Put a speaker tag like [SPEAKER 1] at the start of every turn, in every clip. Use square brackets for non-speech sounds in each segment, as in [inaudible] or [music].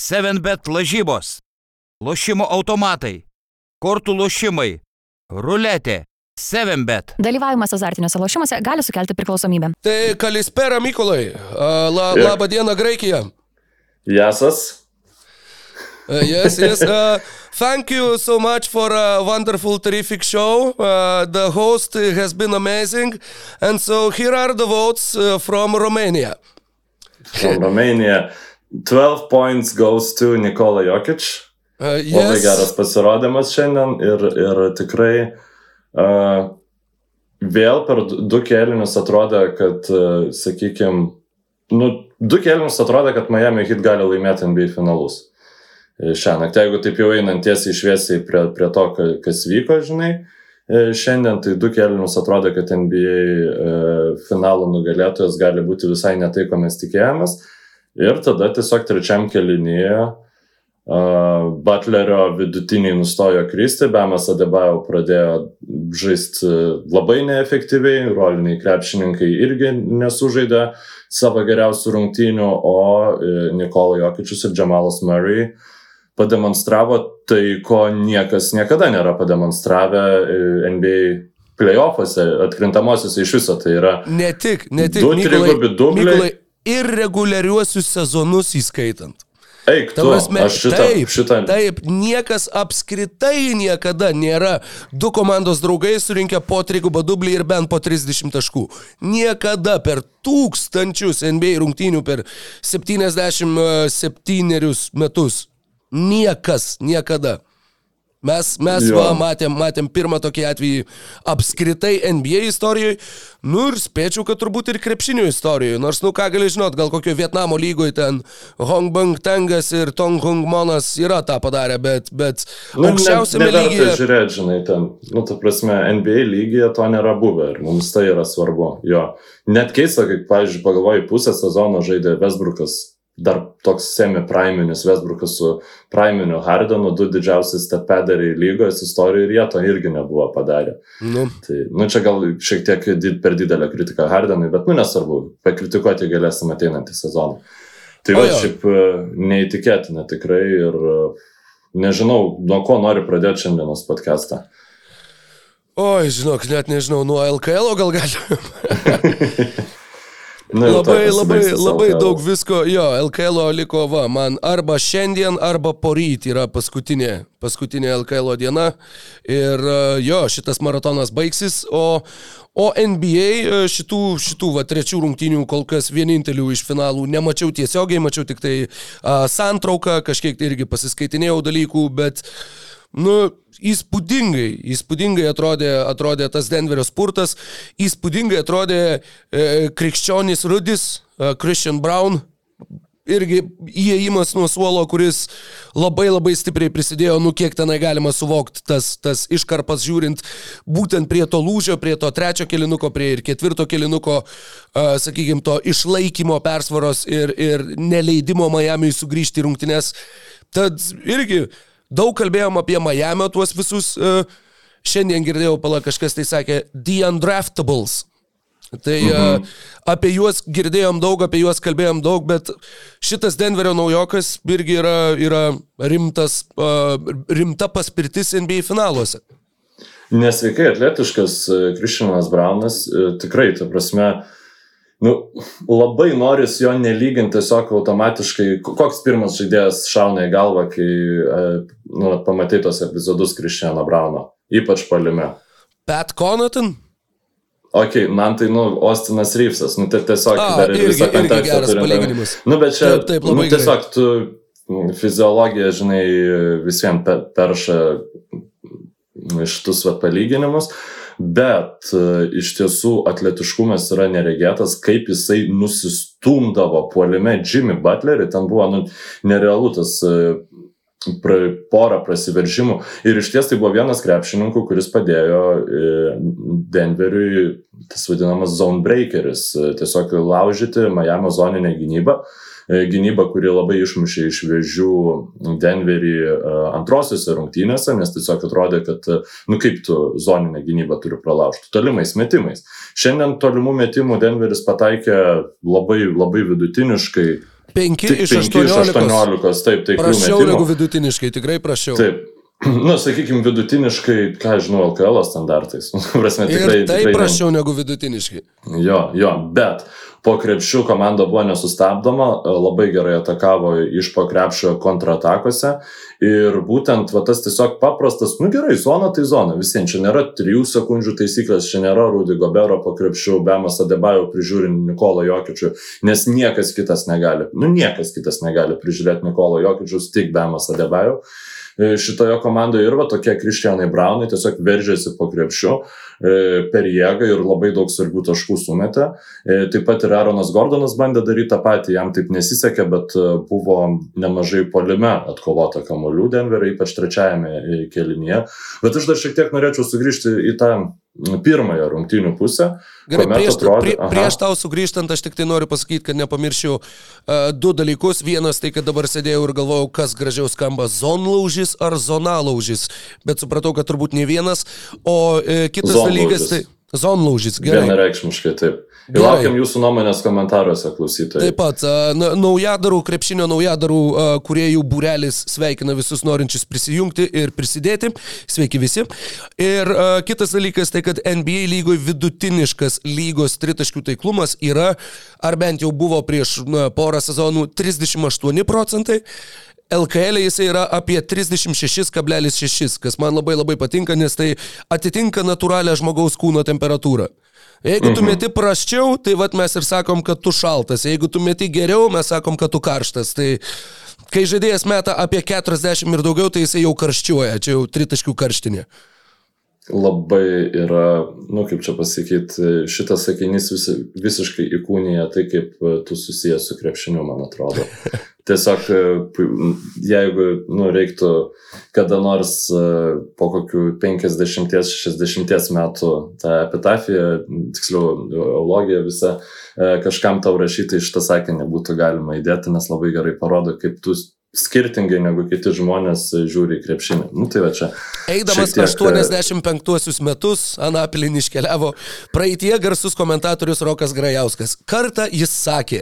[SPEAKER 1] 7bet lažybos, lošimo automatai, kortų lošimai, ruletė, 7bet.
[SPEAKER 2] Dalyvavimas azartiniuose lošimuose gali sukelti priklausomybę.
[SPEAKER 3] Tai kalispera Mykolai. A, La,
[SPEAKER 4] Ir-
[SPEAKER 3] labą dieną Graikija.
[SPEAKER 4] Jasas.
[SPEAKER 3] Uh, yes, yes. Uh, thank you so much for a wonderful, terrific show. Uh, the host has been amazing. And so here are the votes uh, from Romania.
[SPEAKER 4] From Romania. 12 points goes to Nikola Jokic.
[SPEAKER 3] Uh,
[SPEAKER 4] Labai
[SPEAKER 3] yes.
[SPEAKER 4] geras pasirodymas šiandien ir, ir tikrai uh, vėl per du- kėlinius atrodė, kad, uh, sakykime, nu, du kėlinius atrodė, kad Miami Heat gali laimėti NBA finalus. E, Šią naktį, jeigu taip jau einant tiesiai šviesiai prie, prie to, ka- kas vyko, žinai, e, šiandien tai du kėlinius atrodė, kad NBA e, finalo nugalėtojas gali būti visai ne tai, ko mes tikėjomės. Ir tada tiesiog trečiam kėlinyje Uh, Butlerio vidutiniai nustojo kristi, Bemas Adebayo pradėjo žaisti labai neefektyviai, roliniai krepšininkai irgi nesužaidė savo geriausių rungtynių, o e, Nikola Jokičius ir Džamalas Murray pademonstravo tai, ko niekas niekada nėra pademonstravę e, NBA playoffuose, atkrintamosiose iš viso. Tai yra
[SPEAKER 3] Ne tik, ne tik.
[SPEAKER 4] Du trigubi dubliai.
[SPEAKER 3] Ir reguliariuosius sezonus įskaitant.
[SPEAKER 4] Eik, tu,
[SPEAKER 3] prasme,
[SPEAKER 4] aš šitą,
[SPEAKER 3] taip,
[SPEAKER 4] šitą
[SPEAKER 3] taip, niekas apskritai niekada nėra du komandos draugai surinkę po trigubą dublį ir bent po 30 taškų. Niekada per tūkstančius NBA rungtynių per 77 metus. Niekas, niekada. Mes, mes
[SPEAKER 4] Jo.
[SPEAKER 3] va, matėm, matėm pirmą tokį atvejį apskritai NBA istorijoje, nu ir spėčiau, kad turbūt ir krepšinio istorijoje, nors, nu ką gali žinot, gal kokio Vietnamo lygoje ten Hongbang Tengas ir Tong Hong Monas yra tą padarę, bet, bet
[SPEAKER 4] Nu,
[SPEAKER 3] aukščiausiame
[SPEAKER 4] ne,
[SPEAKER 3] lygyje...
[SPEAKER 4] žiūrėti, žinai, ten, nu, ta prasme, NBA lygyje to nėra buvę ir mums tai yra svarbu. Jo. Net keista, kaip, pavyzdžiui, pagalvoju, pusę sezono žaidė Vesbrukas, dar toks semi-priminius Vesbrukas su priminiu Hardenu, du didžiausi stepederiai lygos istorijoje ir jie to irgi nebuvo padarę.
[SPEAKER 3] Nu,
[SPEAKER 4] Tai, nu, čia gal šiek tiek did, per didelę kritiką Hardenui, bet, nu, nesvarbu, pakritikuoti galėsim ateinantį sezoną. Tai
[SPEAKER 3] O
[SPEAKER 4] va,
[SPEAKER 3] jo.
[SPEAKER 4] šiaip e, neįtikėtina tikrai ir e, nežinau, nuo ko noriu pradėti šiandienos podcastą.
[SPEAKER 3] oi, žinok, net nežinau, nuo LKL gal galim. [laughs]
[SPEAKER 4] Nu,
[SPEAKER 3] labai, labai, labai
[SPEAKER 4] LKL.
[SPEAKER 3] daug visko. Jo, LKL liko, va, man arba šiandien, arba poryt yra paskutinė, paskutinė LKL diena. Ir e, jo, šitas maratonas baigsis, o, o NBA e, šitų, šitų va, trečių rungtynių kol kas vienintelių iš finalų nemačiau tiesiogiai, mačiau tik tai a, santrauką, kažkiek tai irgi pasiskaitinėjau dalykų, bet Nu, įspūdingai, įspūdingai atrodė, atrodė tas Denverio spurtas, įspūdingai atrodė e, krikščionis Rudis, e, Christian Brown, irgi įėjimas nuo suolo, kuris labai labai stipriai prisidėjo, nu kiek tenai galima suvokti tas, tas iškarpas žiūrint, būtent prie to lūžio, prie to trečio kilinuko, prie ir ketvirto kilinuko, uh, sakykime, to išlaikymo persvaros ir, ir neleidimo Miamiui sugrįžti į rungtynes. Tad irgi daug kalbėjom apie Miami tuos visus. Uh, šiandien girdėjau, pala kažkas tai sakė, The Undraftables. Tai mhm. apie juos girdėjom daug, apie juos kalbėjom daug, bet šitas Denverio naujokas irgi yra, yra rimtas, uh, rimta paspirtis NBA finaluose.
[SPEAKER 4] Nesveikai atletiškas Kristianas Braunas, e, tikrai, ta prasme, nu, labai noris jo nelyginti tiesiog automatiškai, koks pirmas žaidėjas šauna į galvą, kai e, nu, pamatai tos epizodus Kristiano Brauno, ypač palime.
[SPEAKER 3] Pat Connaughton?
[SPEAKER 4] Ok, man tai, nu, Ostinas Ryfsas, nu, tai tiesiog
[SPEAKER 3] A,
[SPEAKER 4] dar ir visą kontekstą omeny.
[SPEAKER 3] palyginimas.
[SPEAKER 4] Nu, bet čia,
[SPEAKER 3] Taip, taip,
[SPEAKER 4] nu, tiesiog tu mm, fiziologija, žinai, vis vien pe- perša mm, šitus vat palyginimus, bet e, iš tiesų atletiškumas yra neregėtas, kaip jisai nusistumdavo puolime Jimmy Butlerį, ten buvo, nu, nerealu tas e, pra, porą prasiveržimų. Ir iš ties tai buvo vienas krepšininkų, kuris padėjo e, Denveriui, tas vadinamas zone breakeris, tiesiog laužyti Miami zoninę gynybą. E, Gynyba, kuri labai išmušė iš vėžių Denverį e, antrosiuose rungtynėse, nes tiesiog atrodė, kad, e, nu kaip tu zoninę gynybą turi pralaužti, tolimais metimais. Šiandien tolimų metimų Denveris pataikė labai, labai vidutiniškai,
[SPEAKER 3] 5
[SPEAKER 4] Tik
[SPEAKER 3] iš
[SPEAKER 4] 5 iš
[SPEAKER 3] 18.
[SPEAKER 4] 18, taip, tai
[SPEAKER 3] Prašiau negu vidutiniškai, tikrai prašiau.
[SPEAKER 4] Taip. [clears throat] Nu, sakykime, vidutiniškai, ką žinau, LKL standartais. [laughs] Prasme, tikrai,
[SPEAKER 3] Ir tai
[SPEAKER 4] tikrai ne-
[SPEAKER 3] prašiau negu vidutiniškai.
[SPEAKER 4] Jo, jo, bet po krepšių komanda buvo nesustabdoma, labai gerai atakavo iš po krepšio kontratakose. Ir būtent va, tas tiesiog paprastas, nu gerai, zona tai zona, visiems čia nėra 3 sekundžių taisyklės, čia nėra Rudy Gobero po krepšių, Bemas Adebajo prižiūri Nikolo Jokičių, nes niekas kitas negali, nu niekas kitas negali prižiūrėti Nikolo Jokičius, tik Bemas Adebajo E, šitoje komandoje. Ir va tokie Kristianai Braunai tiesiog veržėsi po krepšiu. e, per jėgą ir labai daug svarbių taškų sumetė. E, Taip pat ir Aaronas Gordonas bandė daryti tą patį, jam taip nesisekė, bet e, buvo nemažai polime atkovota kamolių Denverio, ypač trečiajame e, kelinyje. Bet aš dar šiek tiek norėčiau sugrįžti į tą pirmąją rungtynių pusę.
[SPEAKER 3] Gerai, prieš,
[SPEAKER 4] atrodė-
[SPEAKER 3] prie, prieš tau sugrįžtant, aš tik tai noriu pasakyti, kad nepamirščiau uh, du dalykus. Vienas tai, kad dabar sėdėjau ir galvojau, kas gražiau skamba - zonlaužis ar zonalaužis. Bet supratau, kad turbūt ne vienas. O uh, kitas
[SPEAKER 4] Zonlaužis.
[SPEAKER 3] Dalykas tai... Zonlaužis, gerai.
[SPEAKER 4] Vienareikšmiškai taip. Ir laukiam jūsų nuomonės komentaruose, klausytojai.
[SPEAKER 3] Taip pat naujadarų, krepšinio naujadarų kuriejų būrelis sveikina visus norinčius prisijungti ir prisidėti. Sveiki visi. Ir kitas dalykas tai, kad NBA lygoje vidutiniškas lygos tritaškių taiklumas yra, ar bent jau buvo prieš porą sezonų, 38 procentai. LKL jisai yra apie 36,6, kas man labai labai patinka, nes tai atitinka natūralią žmogaus kūno temperatūrą. Jeigu tu meti prasčiau, tai vat mes ir sakom, kad tu šaltas. Jeigu tu meti geriau, mes sakom, kad tu karštas. Tai kai žaidėjas meta apie 40 ir daugiau, tai jisai jau karščiuoja. Čia jau tritaškių karštinė.
[SPEAKER 4] labai yra, nu kaip čia pasakyti, šitas sakinys vis, visiškai įkūnija tai, kaip e, tu susijęs su krepšiniu, man atrodo. [laughs] Tiesiog, e, jeigu nu, reiktų kada nors e, po kokių 50-60 metų tą epitafiją, tiksliau, eulogiją visą, e, kažkam tau rašyti iš tą sakinį būtų galima įdėti, nes labai gerai parodo, kaip tu skirtingai negu kiti žmonės e, žiūri į krepšinį. Nu tai va čia.
[SPEAKER 3] Eidamas
[SPEAKER 4] tiek, e,
[SPEAKER 3] 85 metus, Anapilin iškeliavo praeitie garsus komentatorius Rokas Grajauskas. Kartą jis sakė.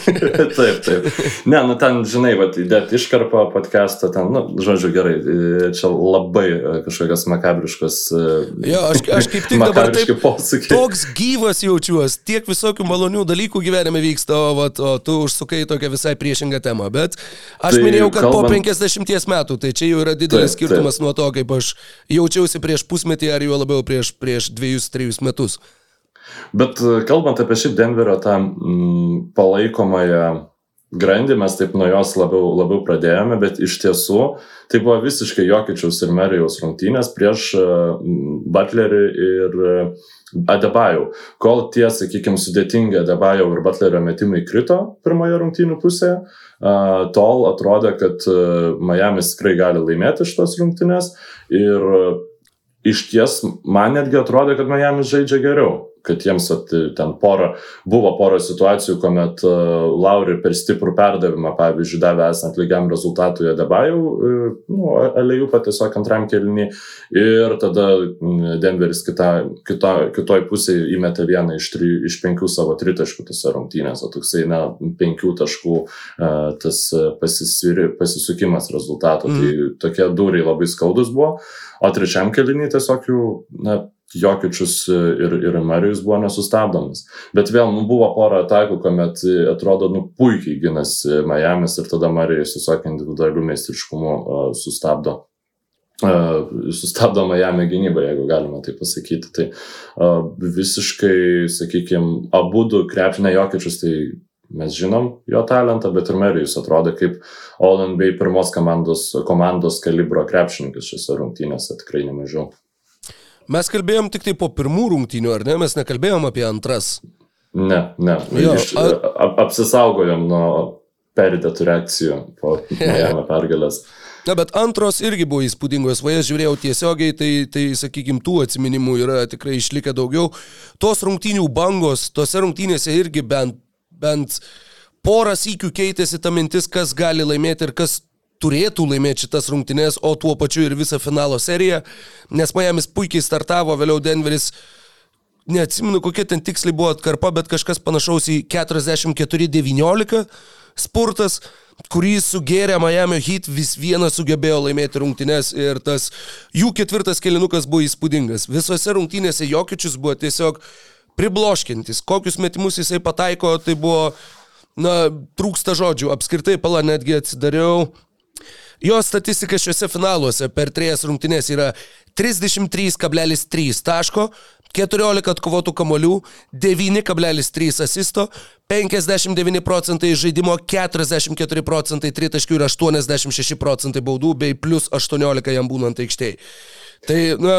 [SPEAKER 3] [laughs]
[SPEAKER 4] taip, taip. Ne, nu ten, žinai, va, įdėti iškarpą podcastą, ten, nu, žodžiu, gerai, e, čia labai e, kažkokios makabriškos. e,
[SPEAKER 3] Jo, aš, aš kaip tik dabar taip
[SPEAKER 4] posakiai.
[SPEAKER 3] toks gyvas jaučiuosi, tiek visokių malonių dalykų gyvenime vyksta, o, vat, o tu užsukai tokią visai priešingą temą. Bet aš
[SPEAKER 4] Tai
[SPEAKER 3] minėjau, kad
[SPEAKER 4] kalbant-
[SPEAKER 3] po 50 metų, tai čia jau yra didelis
[SPEAKER 4] Taip,
[SPEAKER 3] skirtumas nuo to, kaip aš jaučiausi prieš pusmetį ar juo labiau prieš, prieš dviejus, trejus metus.
[SPEAKER 4] Bet e, kalbant apie šį Denverio tą mm, palaikomąją grandį, mes taip nuo jos labiau, labiau pradėjome, bet iš tiesų tai buvo visiškai Jokičiaus ir Merijaus rungtynės prieš e, Butlerį ir e, Adebajau. Kol tie, sakykime, sudėtingi Adebajau ir Butlerio metimai krito pirmoje rungtynių pusėje, a, tol atrodė, kad e, Miami's tikrai gali laimėti šitos rungtynės ir e, iš ties man netgi atrodė, kad Miami's žaidžia geriau kad jiems at, ten pora, buvo pora situacijų, kuomet uh, Lauri per stiprų perdavimą, pavyzdžiui, davė esant lygiam rezultatui Adebajau, uh, nu, Alejupą tiesiog antram kelnį ir tada Denveris kita, kita, kitoj pusėje įmetė vieną iš, tri, iš penkių savo tritaškų tose rungtynėse, toksai, na, penkių taškų uh, tas pasisviri, pasisukimas rezultato, mm. tai tokie dūriai labai skaudus buvo, o trečiam kelnį tiesiog jų, na, Jokičius ir, ir Marijus buvo nesustabdomas. Bet vėl, nu, buvo pora atakų, kuomet e, atrodo, nu, puikiai ginasi Miami's ir tada Marijus tiesiog individualių meistriškumų uh, sustabdo. Uh, sustabdo Miami gynybą, jeigu galima tai pasakyti. Tai uh, visiškai, sakykime, abu du krepšinė Jokičius, tai mes žinom jo talentą, bet ir Marijus atrodo kaip All-NBA pirmos komandos, komandos kalibro krepšininkas šiose rungtynėse, tikrai nemažiau.
[SPEAKER 3] Mes kalbėjom tik tai po pirmų rungtynių, ar ne? Mes nekalbėjom apie antras.
[SPEAKER 4] Ne, ne.
[SPEAKER 3] Jo,
[SPEAKER 4] Iš,
[SPEAKER 3] a-
[SPEAKER 4] ap, apsisaugojom nuo perdėtų reakcijų po [laughs] Miami pergalės.
[SPEAKER 3] Na, bet antros irgi buvo įspūdingos. Va, aš žiūrėjau tiesiogiai, tai, tai sakykime, tų atsiminimų yra tikrai išlikę daugiau. Tos rungtynių bangos, tose rungtynėse irgi bent, bent poras įkių keitėsi ta mintis, kas gali laimėti ir kas turėtų laimėti šitas rungtynės, o tuo pačiu ir visą finalo seriją, nes Miami's puikiai startavo, vėliau Denveris neatsimenu, kokia ten tiksliai buvo atkarpa, bet kažkas panašaus į 44-19. spurtas, kurį sugėrė Miami Heat, vis viena sugebėjo laimėti rungtynes ir tas jų ketvirtas kelinukas buvo įspūdingas. Visose rungtynėse Jokičius buvo tiesiog pribloškintis. Kokius metimus jisai pataiko, tai buvo, na, trūksta žodžių. Apskritai, pala netgi atsidariau. Jo statistika šiuose finaluose per trejas rungtynės yra 33,3 taško, 14 atkovotų kamolių, 9,3 asisto, 59 procentai žaidimo, 44 procentai tritaškių ir 86 procentai baudų, bei plus 18 jam būnant aikštėje. Tai, na,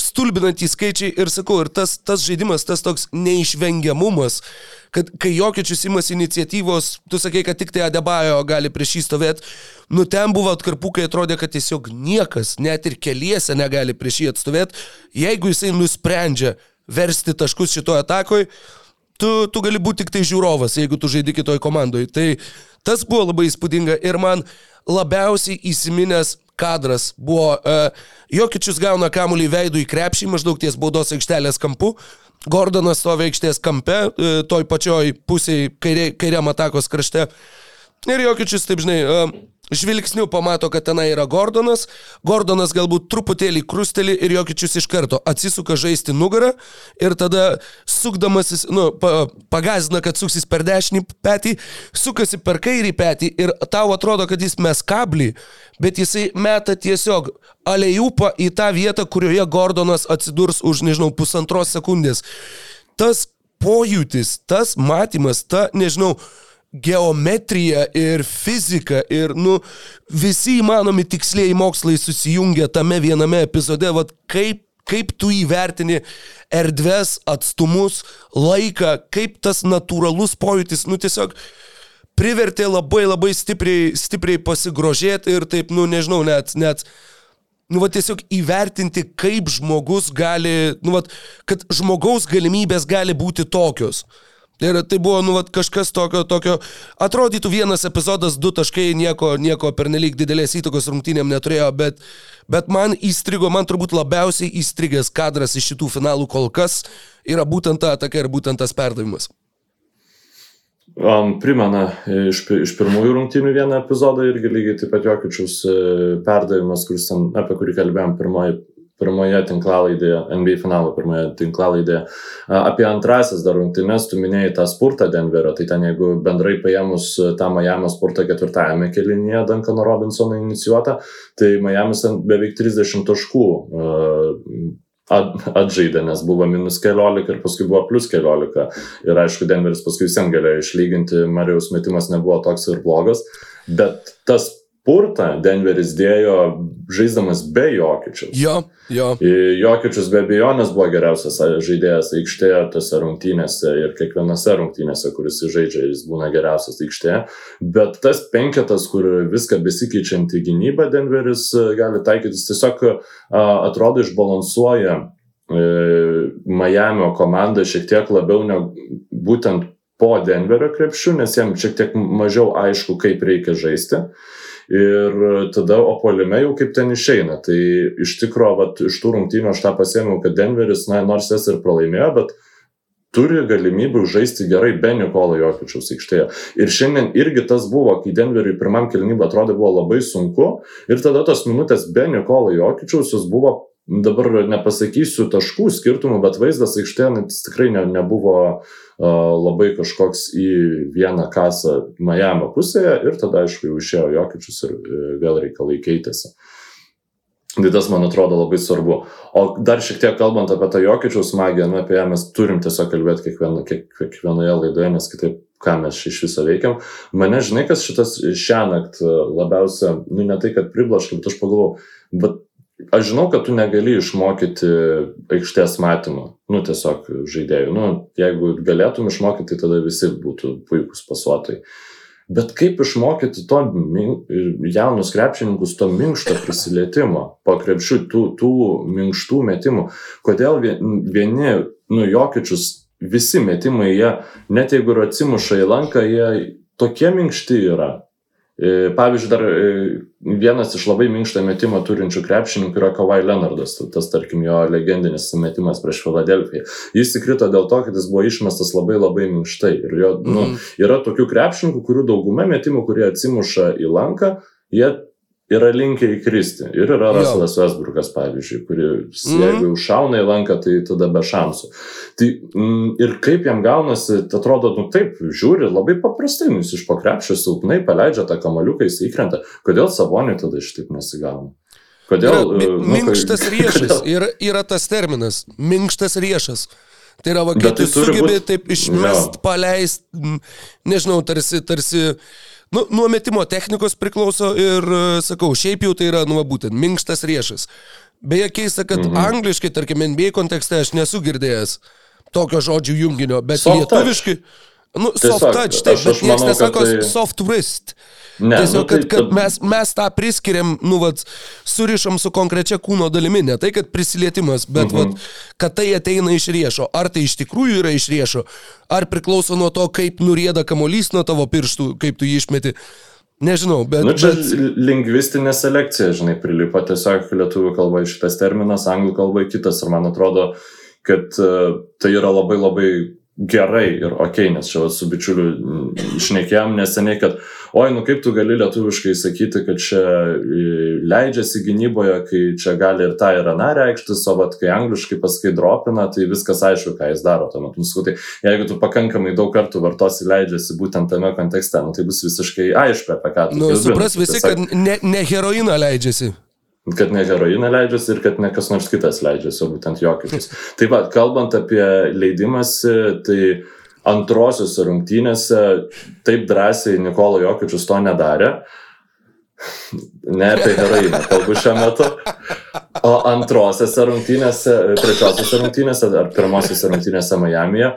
[SPEAKER 3] stulbinantys skaičiai ir sakau, ir tas, tas žaidimas, tas toks neišvengiamumas, kad kai Jokičius imasi iniciatyvos, tu sakai, kad tik tai Adebajo gali prieš jį stovėti, nu ten buvo atkarpų, kai atrodė, kad tiesiog niekas, net ir keliese negali prieš jį atstovėti, jeigu jisai nusprendžia versti taškus šitoje atakoje, tu, tu gali būti tik tai žiūrovas, jeigu tu žaidži kitoj komandoje. Tai tas buvo labai įspūdinga ir man labiausiai įsiminęs kadras buvo, uh, Jokičius gauna kamuolį veidų į krepšį maždaug ties baudos aikštelės kampu, Gordonas stovi aikštės kampe, uh, toj pačioj pusėje kairė, kairiam atakos krašte. Ir Jokičius, taip žinai, uh, žvilgsniu pamato, kad tenai yra Gordonas, Gordonas galbūt truputėlį krustelį ir Jokičius iš karto atsisuka žaisti nugarą ir tada sukdamasis, nu, pa, pagazina, kad suksis per dešinį petį, sukasi per kairį petį ir tau atrodo, kad jis mes kablį, bet jisai meta tiesiog alejupą į tą vietą, kurioje Gordonas atsidurs už, nežinau, pusantros sekundės. Tas pojūtis, tas matymas, ta, nežinau, geometrija ir fizika ir, nu, visi įmanomi tikslėjai mokslai susijungia tame viename epizode, vad kaip, kaip tu įvertini erdves, atstumus, laiką, kaip tas natūralus pojūtis, nu, tiesiog privertė labai labai stipriai, stipriai pasigrožėti ir taip, nu, nežinau, net, net, nu, va, tiesiog įvertinti, kaip žmogus gali, nu, va, kad žmogaus galimybės gali būti tokios. Ir tai buvo, nu, vat, kažkas tokio, tokio, atrodytų vienas epizodas, du taškai, nieko, nieko pernelyg didelės įtakos rungtynėm neturėjo, bet, bet man įstrigo, man turbūt labiausiai įstrigęs kadras iš šitų finalų kol kas yra būtent ta ataka ir būtent tas perdavimas.
[SPEAKER 4] Um, primena iš, iš pirmųjų rungtynių vieną epizodą irgi lygiai taip pat Jokičius e, perdavimas, kuris ten, apie kurį kalbėjom pirmoji pirmoje tinklalaidėje, NBA finalo pirmoje tinklalaidėje. Apie antrasis dar rungtynes, tu minėjai tą spurtą Denverio, tai ten jeigu bendrai paėmus tą Miami spurtą ketvirtajame kelinėje Duncano Robinsono inicijuotą, tai Miami's beveik 30 taškų atžaidė, nes buvo minus keliolika ir paskui buvo plus keliolika. Ir aišku, Denveris paskui visiems galėjo išlyginti, Marijos metimas nebuvo toks ir blogas, bet tas purtą Denveris dėjo žaisdamas be Jokičiaus.
[SPEAKER 3] Jo, jo.
[SPEAKER 4] Jokičius be abejonės buvo geriausias žaidėjas aikštėje tose rungtynėse ir kiekvienose rungtynėse, kuris žaidžia, jis būna geriausias aikštėje. Bet tas penketas, kur viską besikeičianti gynyba Denveris gali taikytis, tiesiog atrodo išbalansuoja Miami komanda šiek tiek labiau negu būtent po Denverio krepšių, nes jam šiek tiek mažiau aišku, kaip reikia žaisti. Ir tada opolime jau kaip ten išeina. Tai iš tikrųjų, vat, iš tų rungtynių aš tą pasėmiau, kad Denveris, na, nors jas ir pralaimėjo, bet turi galimybių žaisti gerai be Nikolo Jokičiaus aikštėje. Ir šiandien irgi tas buvo, kai Denveriui pirmam kilnybą atrodė buvo labai sunku. Ir tada tos minutės be Nikolo Jokičiaus jos buvo dabar nepasakysiu taškų skirtumų, bet vaizdas aikštėje tikrai ne, nebuvo labai kažkoks į vieną kasą Miami pusėje ir tada, aišku, jau išėjo Jokičius ir uh, vėl reikalai keitėsi. Tai tas, man atrodo, labai svarbu. O dar šiek tiek kalbant apie tą Jokičiaus magiją, nu, apie ją mes turim tiesiog kalbėti kiekvieno, kiek, kiekvienoje laidoje, nes kitaip ką mes iš viso veikiam. Mane, žinai, kas šitas šią naktį labiausia, nu, ne tai, kad priblaškai, bet aš pagalvojau, bet aš žinau, kad tu negali išmokyti aikštės matymą, nu tiesiog žaidėjų. Nu, jeigu galėtum išmokyti, tai tada visi būtų puikūs pasuotojai. Bet kaip išmokyti to jaunus krepšininkus to minkšto prisilietimo po krepšių, tų, tų minkštų metimų? Kodėl vieni, nu, jokičius, visi metimai, jie, net jeigu ir atsimuša į lanką, jie tokie minkšti yra. E, Pavyzdžiui, dar e, vienas iš labai minkštą metimą turinčių krepšininkų yra Kawhi Leonardas, tas tarkim jo legendinis metimas prieš Filadelfiją. Jis įkrito dėl to, kad jis buvo išmestas labai labai minkštai. Ir jo, nu,
[SPEAKER 3] Mhm.
[SPEAKER 4] yra tokių krepšininkų, kurių dauguma metimų, kurie atsimuša į lanką, jie yra linkę įkristi. Ir yra
[SPEAKER 3] Jo.
[SPEAKER 4] Russellas Westbrookas, pavyzdžiui, kuris
[SPEAKER 3] Mhm.
[SPEAKER 4] jeigu jau šauna į lanką, tai tada be šansų. Tai mm, ir kaip jam gaunasi, tai atrodo, nu taip, žiūri labai paprastai, nu, jis iš pokrepšio silpnai paleidžia tą kamaliuką, jis įkrenta. Kodėl savoniui tada šitaip nesigauna? Kodėl?
[SPEAKER 3] Yra
[SPEAKER 4] e, nu,
[SPEAKER 3] minkštas
[SPEAKER 4] kai- [laughs]
[SPEAKER 3] riešas. Yra, yra tas terminas. Minkštas riešas. Tai yra, va, kai
[SPEAKER 4] Bet
[SPEAKER 3] tu
[SPEAKER 4] tai
[SPEAKER 3] sugebi
[SPEAKER 4] būt-
[SPEAKER 3] taip išmest,
[SPEAKER 4] Jo.
[SPEAKER 3] paleist, nežinau, tarsi, tarsi, nu, nuo metimo technikos priklauso ir, e, sakau, šiaip jau tai yra, nu, būtent, minkštas riešas. Beje, keista, kad mhm. angliškai, tarkim, NBA kontekste aš nesu girdėjęs tokio žodžių junginio, bet
[SPEAKER 4] Soft touch.
[SPEAKER 3] Nu, soft
[SPEAKER 4] Tiesiog,
[SPEAKER 3] touch, taip,
[SPEAKER 4] aš- aš manau,
[SPEAKER 3] nesako
[SPEAKER 4] tai-
[SPEAKER 3] soft wrist.
[SPEAKER 4] Ne,
[SPEAKER 3] Tiesiog,
[SPEAKER 4] nu, tai-
[SPEAKER 3] kad, kad mes, mes tą priskiriam, nu, vat, surišam su konkrečia kūno dalimi, ne tai, kad prisilietimas, bet, mhm. vat, kad tai ateina iš riešo. Ar tai iš tikrųjų yra iš riešo, ar priklauso nuo to, kaip nurieda kamolys nuo tavo pirštų, kaip tu jį išmeti. Nežinau, bet...
[SPEAKER 4] Nu, čia
[SPEAKER 3] bet
[SPEAKER 4] lingvistinė selekcija, žinai, prilipo tiesiog lietuvių kalba šitas terminas, anglų kalba kitas ir man atrodo, kad uh, tai yra labai labai gerai ir ok, nes čia su bičiuliu mm, išnekėjom neseniai, kad oi, nu kaip tu gali lietuviškai sakyti, kad čia e, leidžiasi gynyboje, kai čia gali ir tą ir aną reikštis, o vat, kai angliškai pasakai dropina, tai viskas aišku, ką jis daro. Tuomet, nu, sakau, tai jeigu tu pakankamai daug kartų vartosi leidžiasi būtent tame kontekste, nu, tai bus visiškai aišku, apie ką tu
[SPEAKER 3] nu,
[SPEAKER 4] kalbi.
[SPEAKER 3] supras
[SPEAKER 4] Nu,
[SPEAKER 3] visi, kad ne, ne heroiną leidžiasi.
[SPEAKER 4] Kad ne heroiną leidžiasi ir kad ne kas nors kitas leidžiasi, o būtent jokius. [laughs] Taip pat, kalbant apie leidimąsi, tai antrosiuose rungtynėse taip drąsiai Nikolo Jokičius to nedarė. [laughs] Ne apie heroiną kalbu šiuo metu. O antrosiuose rungtynėse, trečiosiuose rungtynėse ar pirmosiuose rungtynėse Miami'e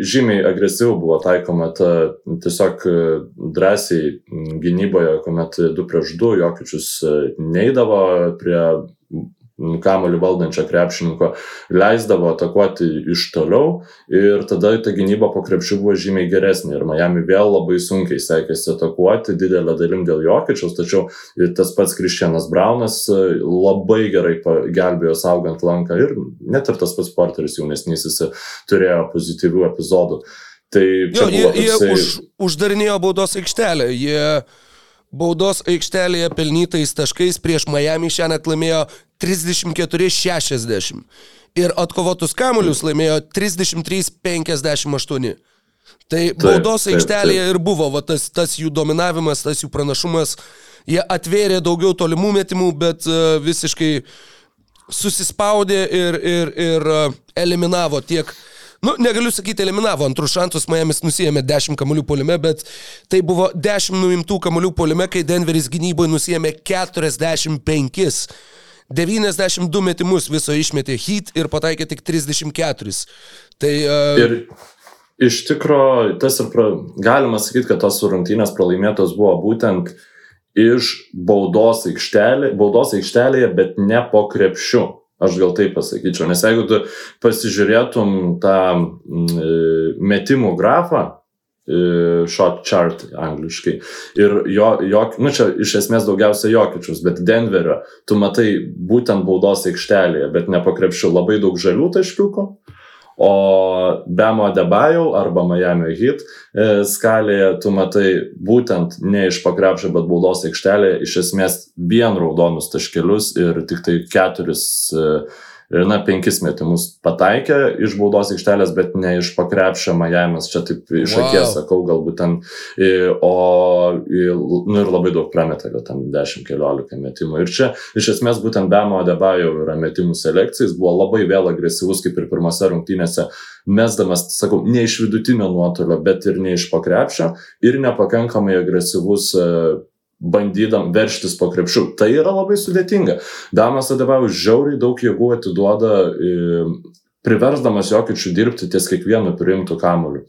[SPEAKER 4] žymiai agresyviau buvo taikoma ta tiesiog e, drąsiai gynyboje, kuomet 2 prieš 2 Jokičius e, neidavo prie kamolių valdančio krepšininko, leisdavo atakuoti iš toliau ir tada ta gynyba po krepšių buvo žymiai geresnė ir Miami vėl labai sunkiai sekėsi atakuoti, didelę dalim dėl Jokičiaus, tačiau tas pats Kristianas Braunas e, labai gerai gelbėjo saugant lanką ir net ir tas pats Porteris jaunesnysis e, turėjo pozityvių epizodų. Tai
[SPEAKER 3] Jo, jie,
[SPEAKER 4] buvo
[SPEAKER 3] jie
[SPEAKER 4] toksai...
[SPEAKER 3] už, uždarinėjo baudos aikštelę. Jie baudos aikštelėje pelnytais taškais prieš Miami šiandien laimėjo 34-60. Ir atkovotus kamuolius laimėjo 33-58. Tai baudos aikštelėje ir buvo va, tas, tas jų dominavimas, tas jų pranašumas. Jie atvėrė daugiau tolimų metimų, bet uh, visiškai susispaudė ir, ir, ir uh, eliminavo tiek Nu, negaliu sakyti, eliminavo antrus šansus, Miamis nusijėmė 10 kamuolių polime, bet tai buvo 10 nuimtų kamuolių polime, kai Denveris gynyboje nusijėmė 45. 92 metimus viso išmetė Heat ir pataikė tik 34. Tai uh,
[SPEAKER 4] Ir iš tikro, tas ir pra, galima sakyti, kad tos rungtynės pralaimėtos buvo būtent iš baudos, aikštelė, baudos aikštelėje, bet ne po krepšiu. Aš gal taip pasakyčiau, nes jeigu tu pasižiūrėtum tą mm, metimų grafą, e, shot chart angliškai. Ir jo, jo, nu čia iš esmės daugiausia jokičius, bet Denverio, tu matai būtent baudos aikštelėje, bet ne po krepšiu labai daug žalių taškiukų. O Bemo Debajau arba Miami Heat e, skalėje tu matai būtent ne iš pakrepšio, bet baudos aikštelėje iš esmės vien raudonus taškelius ir tik tai keturis e, na, penkis metimus pataikė iš baudos aikštelės, bet ne iš pakrepšio Miami's, čia taip iš
[SPEAKER 3] Wow.
[SPEAKER 4] akies sakau, galbūt ten, o, nu ir labai daug prametė, gal ten 10-15 metimų. Ir čia iš esmės būtent Bemo Adebayo yra metimų selekcija, jis buvo labai vėl agresyvus kaip ir pirmose rungtynėse, mesdamas, sakau, ne iš vidutinio nuotolio, bet ir ne iš pakrepšio ir nepakankamai agresyvus e, bandydam verštis po krepšių. Tai yra labai sudėtinga. Damas Adebavus žiauriai daug jėgų atiduoda, e, priversdamas Jokičių dirbti ties kiekvienu priimtų kamuoliu.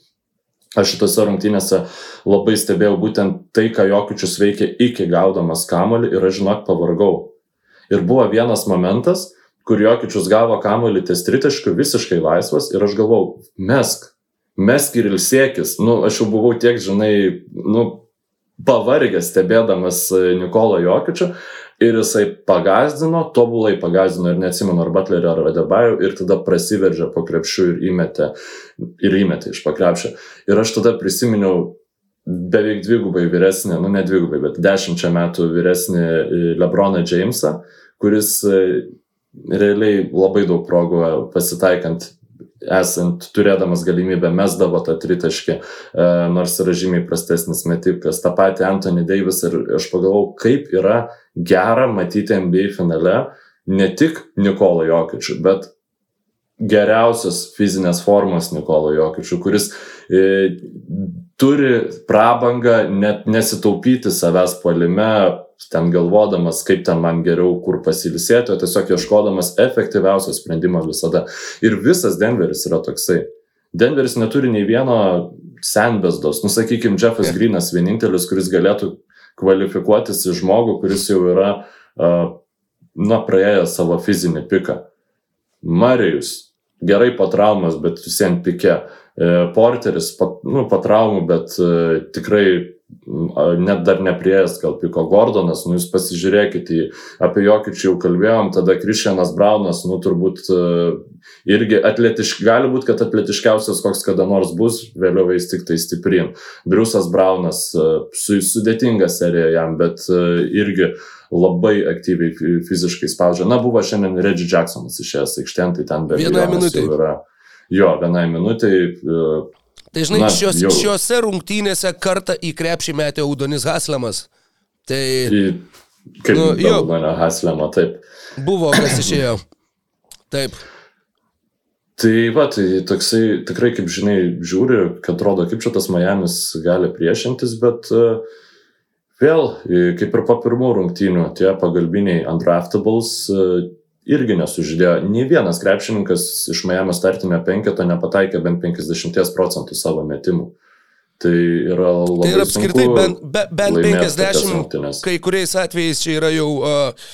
[SPEAKER 4] Aš šitose rungtynėse labai stebėjau būtent tai, ką Jokičius veikia iki gaudamas kamuolį ir aš žinok pavargau. Ir buvo vienas momentas, kur Jokičius gavo kamuolį ties tritaškiu visiškai laisvas ir aš galvau, mesk, mesk ir ilsėkis. Nu, aš jau buvau tiek, žinai, nu, pavargęs stebėdamas e, Nikolą Jokičių ir jisai pagazdino, tobulai pagazdino ir neatsimenu ar Butlerį ar Adebajų ir tada prasiveržė po krepšių ir įmetė, ir įmetė iš pakrepšio. Ir aš tada prisiminiau beveik dvigubai vyresnį, nu ne dvigubai, bet dešimčia metų vyresnį e, Lebroną Jamesą, kuris e, realiai labai daug progų pasitaikant esant turėdamas galimybę mesdavo tą tritaškį, e, nors yra žymiai prastesnis metikas. Ta pati Anthony Davis ir aš pagalvojau, kaip yra gera matyti NBA finale ne tik Nikolą Jokičių, bet geriausios fizinės formos Nikolo Jokičių, kuris e, turi prabangą net nesitaupyti savęs palime, ten galvodamas, kaip ten man geriau, kur pasilisėti, o tiesiog ieškodamas efektyviausio sprendimo visada. Ir visas Denveris yra toksai. Denveris neturi nei vieno senbesdos. Nusakykime, Jeffas Greenas vienintelis, kuris galėtų kvalifikuotis į žmogų, kuris jau yra, uh, na, praėjęs savo fizinį piką. Marijus, gerai po traumas, bet visiems pike. Porteris, po, nu, po traumų, bet uh, tikrai net dar neprieėjęs gal piko Gordonas, nu jūs pasižiūrėkite, į, apie Jokičių jau kalbėjom, tada Krišianas Braunas, nu turbūt uh, irgi atletišk, gali būti, kad atletiškiausias koks kada nors bus, vėliau eis tik tai stiprin. Briusas Braunas, uh, su, sudėtinga serija jam, bet uh, irgi labai aktyviai fiziškai spaudžia. Na, buvo šiandien Reggie Jacksonas išėjęs aikštėn, tai ten be
[SPEAKER 3] Vienai minutė.
[SPEAKER 4] yra. Jo, vienai minutė. Uh,
[SPEAKER 3] Tai žinai,
[SPEAKER 4] Na,
[SPEAKER 3] šios,
[SPEAKER 4] jau.
[SPEAKER 3] šiuose rungtynėse kartą į krepšį metė Audonis Haslemas. Tai
[SPEAKER 4] kaip
[SPEAKER 3] Nu, jo.
[SPEAKER 4] Belmanio Haslemo, taip.
[SPEAKER 3] buvo, kas išėjo. Taip.
[SPEAKER 4] Tai va, tai toksai tikrai, kaip žinai, žiūri, kad atrodo, kaip čia tas Miamis gali priešintis, bet e, vėl, e, kaip ir po pirmų rungtynių, tie pagalbiniai undraftables e, irgi nesužydėjo. Nei vienas krepšininkas iš Miami startinio penketo nepataikė bent 50 procentų savo metimų. Tai yra labai
[SPEAKER 3] Tai yra apskritai bent, be, bent
[SPEAKER 4] laimėt tokias
[SPEAKER 3] 50,
[SPEAKER 4] rungtynes.
[SPEAKER 3] kai kuriais atvejais čia yra jau uh,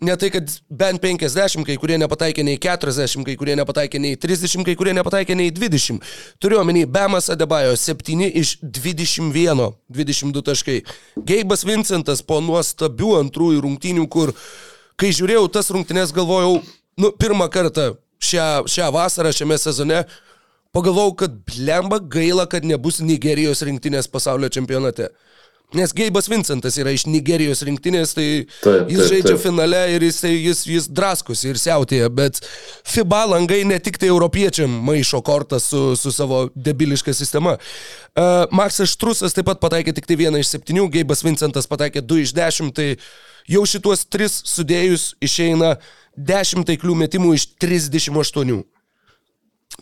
[SPEAKER 3] ne tai, kad bent 50, kai kurie nepataikė nei 40, kai kurie nepataikė nei 30, kai kurie nepataikė nei 20. Turiu omeny, Bemas Adebajo 7 iš 21, 22 taškai. Geibas Vincentas po nuostabių antrųjų rungtynių, kur kai žiūrėjau tas rungtynes, galvojau, nu, pirmą kartą šią, šią vasarą, šiame sezone, pagalvojau, kad blemba gaila, kad nebus Nigerijos rinktinės pasaulio čempionate. Nes Geibas Vincentas yra iš Nigerijos rinktinės, tai
[SPEAKER 4] Taip,
[SPEAKER 3] jis
[SPEAKER 4] taip,
[SPEAKER 3] žaidžia
[SPEAKER 4] taip.
[SPEAKER 3] finale ir jis, jis, jis draskosi ir siautėja, bet FIBA langai ne tik tai europiečiam maišo kortą su, su savo debiliška sistema. Uh, Maksas Štrusas taip pat pataikė tik tai vieną iš septynių, Geibas Vincentas pataikė du iš dešimt, tai jau šituos tris sudėjus išeina 10 taiklių metimų iš 38.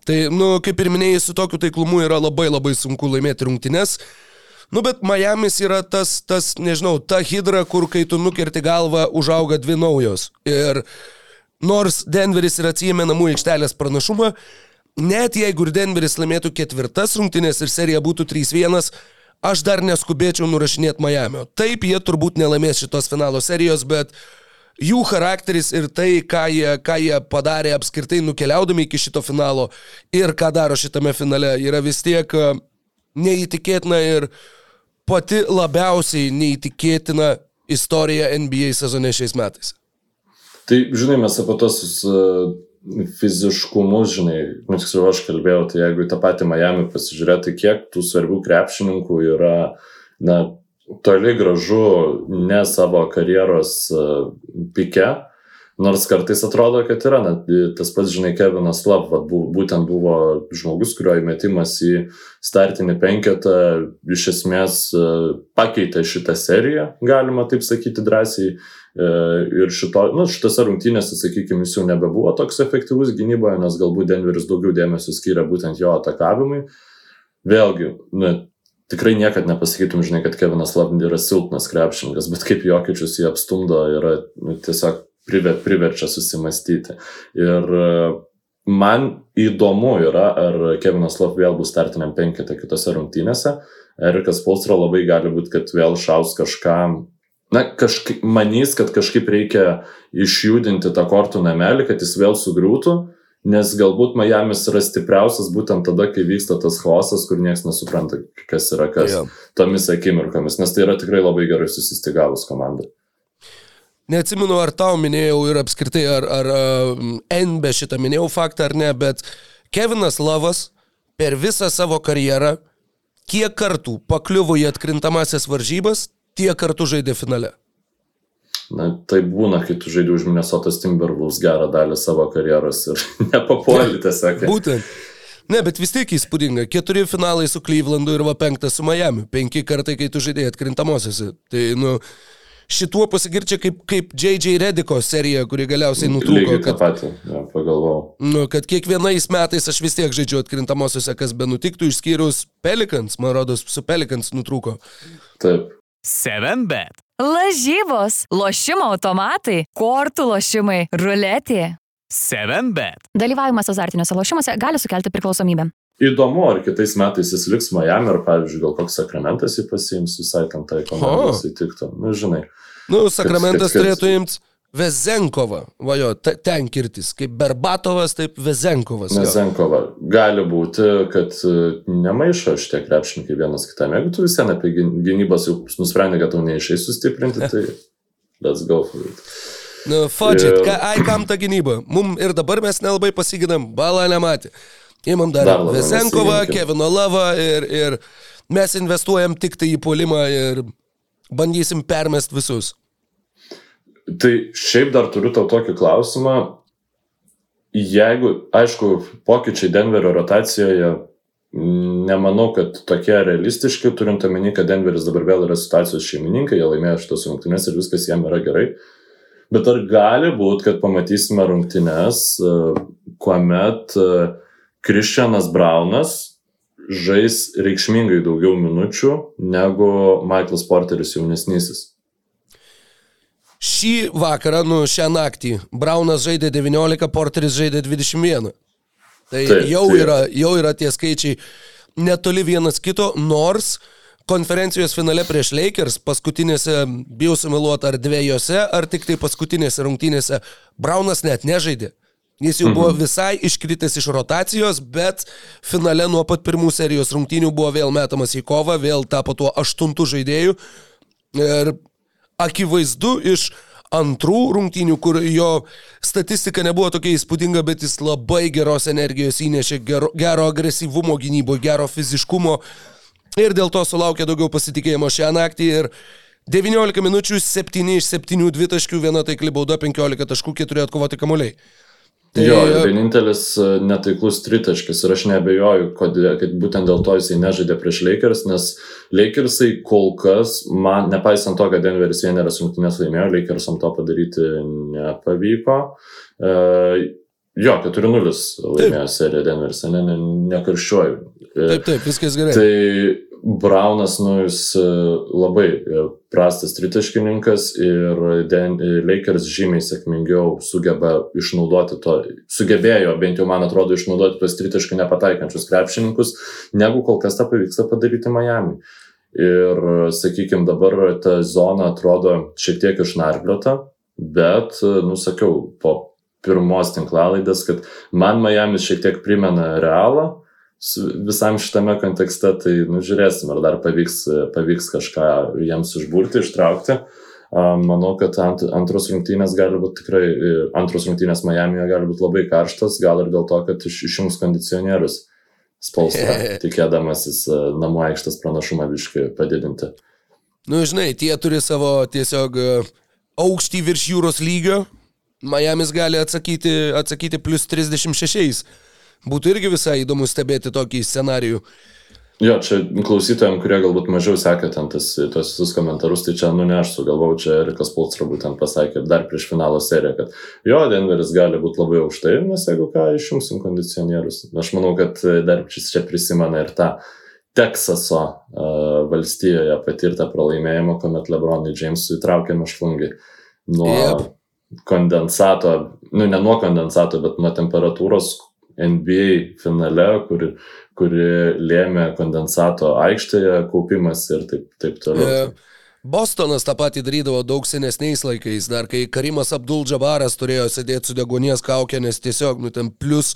[SPEAKER 3] Tai, nu, kaip ir minėjai, su tokiu taiklumu yra labai labai sunku laimėti rungtynes. Nu, bet Miamis yra tas, tas, nežinau, ta hidra, kur kai tu nukerti galvą, užauga dvi naujos. Ir nors Denveris ir atsijėmė namų aikštelės pranašumą, net jeigu ir Denveris laimėtų ketvirtas rungtynės ir serija būtų 3-1, aš dar neskubėčiau nurašinėti Miamio. Taip, jie turbūt nelaimės šitos finalo serijos, bet jų charakteris ir tai, ką jie, ką jie padarė apskritai nukeliaudami iki šito finalo ir ką daro šitame finale, yra vis tiek e, neįtikėtina ir pati labiausiai neįtikėtina istorija NBA sezone šiais metais.
[SPEAKER 4] Tai, žinai, mes apie tos uh, fiziškumus, žinai, nu, tiksliau aš kalbėjau, tai jeigu į tą patį Miami pasižiūrėti, kiek tų svarbių krepšininkų yra, na, toli gražu ne savo karjeros uh, pike, nors kartais atrodo, kad yra, net tas pats, žinai, Kevinas Love, vat, bu, būtent buvo žmogus, kurio įmetimas į startinį penketą iš esmės uh, pakeitė šitą seriją, galima taip sakyti drąsiai. E, Ir šito, nu, šitose rungtynėse, sakykime, jis jau nebebuvo toks efektyvus gynyboje, nes galbūt Denveris daugiau dėmesio skiria būtent jo atakavimui. Vėlgi, nu, tikrai niekad nepasakytum, žinai, kad Kevinas Love yra silpnas krepšininkas, bet kaip Jokičius jį apstumdo, yra nu, tiesiog priver, priverčia susimastyti. Ir e, man įdomu yra, ar Kevinas Love vėl bus startiniam penketą kitose rungtynėse. Erikas Polstro labai gali būti, kad vėl šaus kažkam na, kažkaip manys, kad kažkaip reikia išjudinti tą kortų namelį, kad jis vėl sugriūtų Nes galbūt Miami's yra stipriausias būtent tada, kai vyksta tas chaosas, kur niekas nesupranta, kas yra kas
[SPEAKER 3] Jo.
[SPEAKER 4] tomis akimirkomis, nes tai yra tikrai labai gerai susistigavus komanda.
[SPEAKER 3] Neatsimenu, ar tau minėjau ir apskritai, ar, ar uh, NB šitą minėjau faktą ar ne, bet Kevinas Lavas per visą savo karjerą, kiek kartų pakliuvo į atkrintamasias varžybas, tiek kartų žaidė finale.
[SPEAKER 4] Na, tai būna, kai tu žaidži už Minnesotas Timberwolves gerą dalį savo karjeros ir [laughs] nepapuoli tiesiog.
[SPEAKER 3] Būtent. Ne, bet vis tiek įspūdinga. Keturi finalai su Clevelandu ir va penktas su Miami. Penki kartai, kai tu žaidėjai atkrintamosiose. Tai, nu, šituo pasigirčia kaip, kaip J.J. Rediko serija, kuri galiausiai nutrūko. Kad,
[SPEAKER 4] patį, ja, pagalvojau.
[SPEAKER 3] nu, kad kiekvienais metais aš vis tiek žaidžiu atkrintamosiose, kas be nutiktų, išskyrus Pelikans, man rodos, su Pelikans nutrūko.
[SPEAKER 4] Taip.
[SPEAKER 5] 7bet.
[SPEAKER 2] Lažybos, lošimo automatai, kortų lošimai, ruletė.
[SPEAKER 5] 7bet.
[SPEAKER 2] Dalyvavimas azartiniuose lošimuose gali sukelti priklausomybę.
[SPEAKER 4] Įdomu, ar kitais metais jis liks Miami, ar pavyzdžiui, gal koks sakramentas jį pasiims visai tam tai komandai
[SPEAKER 3] O.
[SPEAKER 4] įsitiktų. Na, žinai.
[SPEAKER 3] Nu, Sakramentas
[SPEAKER 4] kad-
[SPEAKER 3] turėtų imti Vezenkovą, va jo, te- ten kirtis, kaip Berbatovas, taip Vezenkovas. jo.
[SPEAKER 4] Nezenkova. Gali būti, kad e, nemaišo šitie krepšininkai vienas kitam. Jeigu tu vis vien apie gyn- gynybos jau nusprendai, kad tau neišai sustiprinti, [laughs] tai let's go for it.
[SPEAKER 3] Nu, fudžit, ka, ai kam ta gynyba? Mum ir dabar mes nelabai pasiginam, balą nematė. Įmam dar,
[SPEAKER 4] Dar
[SPEAKER 3] Vesenkovą. Kevino Lavą ir, ir mes investuojam tik tai į polimą ir bandysim permest visus.
[SPEAKER 4] Tai šiaip dar turiu tau tokį klausimą. Jeigu, aišku, pokyčiai Denverio rotacijoje, nemanau, kad tokie realistiški, turint omeny, kad Denveris dabar vėl yra situacijos šeimininkai, jie laimėjo šitas rungtynes ir viskas jiem yra gerai. Bet ar gali būti, kad pamatysime rungtynes, kuomet Kristianas Braunas žais reikšmingai daugiau minučių negu Michaelas Porteris jaunesnysis?
[SPEAKER 3] Šį vakarą, nu šią naktį, Braunas žaidė 19, Porteris žaidė 21. Tai
[SPEAKER 4] Taip,
[SPEAKER 3] jau,
[SPEAKER 4] taip.
[SPEAKER 3] yra, jau yra tie skaičiai netoli vienas kito, nors konferencijos finale prieš Lakers paskutinėse, bijau sumeluoti, ar dviejose, ar tik tai paskutinėse rungtynėse, Braunas net nežaidė. Jis jau buvo visai iškritęs iš rotacijos, bet finale nuo pat pirmų serijos rungtynių buvo vėl metamas į kovą, vėl tapo tuo aštuntų žaidėjų. Ir akivaizdu iš antrų rungtynių, kur jo statistika nebuvo tokia įspūdinga, bet jis labai geros energijos įnešė, gero, gero agresyvumo gynyboje, gero fiziškumo ir dėl to sulaukė daugiau pasitikėjimo šią naktį. Ir 19 minučių, 7 iš 7 dvitaškių, viena taikli bauda, 15 taškų, 4 atkovoti kamuoliai.
[SPEAKER 4] Tai, jo, ir vienintelis e, netaiklus tritaškis ir aš nebejoju, kad būtent dėl to jisai nežaidė prieš Lakers, nes Lakersai kol kas, man, nepaisant to, kad Denveris vieneras rungtynės laimėjo, Lakersam to padaryti nepavyko. E, jo, 4-0 laimėjo seriją Denveris, ne, ne, nekarščiuoju. E,
[SPEAKER 3] Taip, taip, viskas gerai.
[SPEAKER 4] Tai Braunas, nu, jis e, labai e, prastas tritaškininkas ir e, Lakers žymiai sėkmingiau sugeba išnaudoti to, sugebėjo, bent jau man atrodo, išnaudoti tuos tritaškių nepataikančius krepšininkus, negu kol kas tą pavyksta padaryti Miami. Ir, sakykime, dabar ta zona atrodo šiek tiek išnarpliota, bet, e, nu, sakiau, po pirmos tinklalaidės, kad man Miami šiek tiek primena realą, visam šitame kontekste, tai nu, žiūrėsim, ar dar pavyks, pavyks kažką jiems išburti, ištraukti. Manau, kad ant, antros rungtynės gali būti tikrai, e, antros rungtynės Miami'e gali būti labai karštas, gal ir dėl to, kad iš, išjungs kondicionierius spausą, [laughs] tikėdamasis e, namų aikštės pranašumą viškai padidinti.
[SPEAKER 3] Nu, žinai, tie turi savo tiesiog e, aukštį virš jūros lygio. Miami's gali atsakyti, atsakyti plus 36. Būtų irgi visai įdomu stebėti tokį scenarijų.
[SPEAKER 4] Jo, čia klausytojams, kurie galbūt mažiau sekė ten tas, tos visus komentarus, tai čia, nu ne aš sugalvojau, čia Erikas Pulstra būtent pasakė dar prieš finalo seriją, kad jo, Denveris gali būti labai aukštai, nes jeigu ką, išjungsim kondicionierius. Aš manau, kad dar šis čia prisimena ir tą Teksaso uh, valstijoje patirtą pralaimėjimą, kuomet Lebronui Jamesui įtraukė mešlungai nuo
[SPEAKER 3] Jep.
[SPEAKER 4] kondensato, nu ne nuo kondensato, bet nuo temperatūros NBA finale, kuri, kuri lėmė kondensato aikštėje kaupimas ir taip, taip toliau.
[SPEAKER 3] E, Bostonas tą patį darydavo daug senesniais laikais, dar kai Karimas Abdul Džabaras turėjo sėdėti su degonies kaukė, nes tiesiog, nu, ten plus,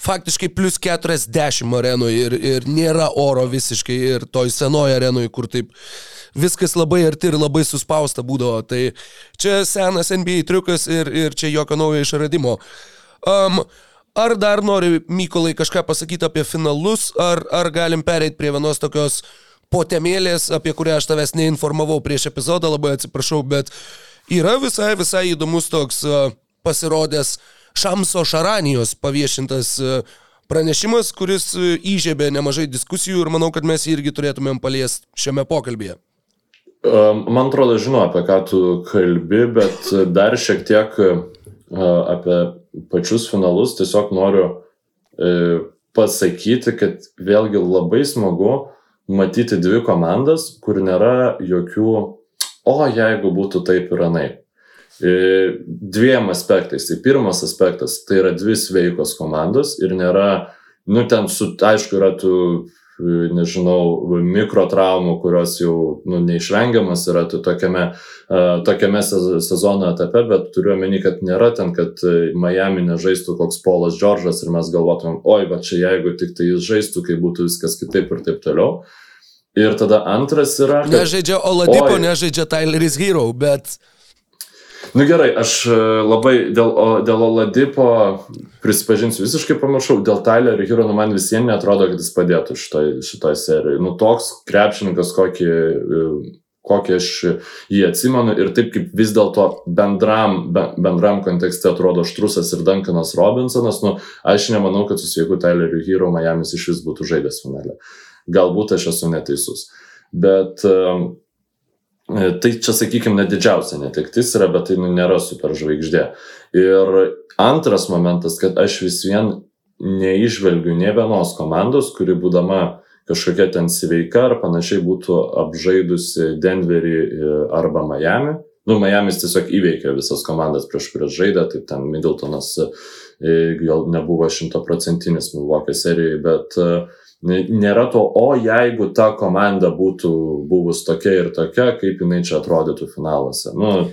[SPEAKER 3] faktiškai plus 40 arenoje ir, ir nėra oro visiškai ir toj senoje arenoje, kur taip viskas labai arti ir labai suspausta būdavo. Tai čia senas NBA triukas ir, ir čia jokio naujo išradimo. Um, ar dar nori Mykolai kažką pasakyti apie finalus, ar, ar galim pereiti prie vienos tokios potemėlės, apie kurią aš tavęs neinformavau prieš epizodą, labai atsiprašau, bet yra visai, visai įdomus toks pasirodęs Šamso Šaranijos paviešintas pranešimas, kuris įžiebė nemažai diskusijų ir manau, kad mes jį irgi turėtumėm paliesti šiame pokalbėje.
[SPEAKER 4] Man atrodo, žinau, apie ką tu kalbi, bet dar šiek tiek apie pačius finalus tiesiog noriu e, pasakyti, kad vėlgi labai smagu matyti dvi komandas, kur nėra jokių, o jeigu būtų taip ir anai. E, dviem aspektais. Tai pirmas aspektas, tai yra dvi sveikos komandos ir nėra, nu ten, su, aišku, yra tų nežinau, mikrotraumų, kurios jau nu, neišvengiamas yra tokiame, uh, tokiame sezono etape, bet turiu omeny, kad nėra ten, kad Miami nežaistų koks Polas Džordžas ir mes galvotumėm, oi, va čia jeigu tik tai jis žaistų, kai būtų viskas kitaip ir taip toliau. Ir tada antras yra.
[SPEAKER 3] Kad, nežaidžia Oladipo, oi, nežaidžia Tyleris Hero, bet...
[SPEAKER 4] Nu gerai, aš labai dėl, dėl Oladipo prisipažinsiu, visiškai pamiršau, dėl Tyler Hero, nu man visiems netrodo, kad jis padėtų šitoj, šitoj serijai. Nu toks krepšininkas, kokį, kokį aš jį atsimenu ir taip kaip vis dėlto bendram, bendram kontekste atrodo Štrusas ir Duncanas Robinsonas, nu aš nemanau, kad su sveiku Tyleriu Hero Miami's iš vis būtų žaidęs finale. Galbūt aš esu neteisus. Bet um, Tai čia, sakykime, net didžiausia netektis yra, bet tai nu, nėra superžvaigždė. Ir antras momentas, kad aš vis vien neižvelgiu ne vienos komandos, kuri būdama kažkokia ten sveika ar panašiai būtų apžaidusi Denverį e, arba Miami. Nu, Miami's tiesiog įveikė visas komandas, prieš kurias žaidė, tai ten Middletonas e, gal nebuvo šimtaprocentinis Milwaukee serijai, bet uh, Nėra to, o jeigu ta komanda būtų buvus tokia ir tokia, kaip jinai čia atrodytų finaluose. Nu,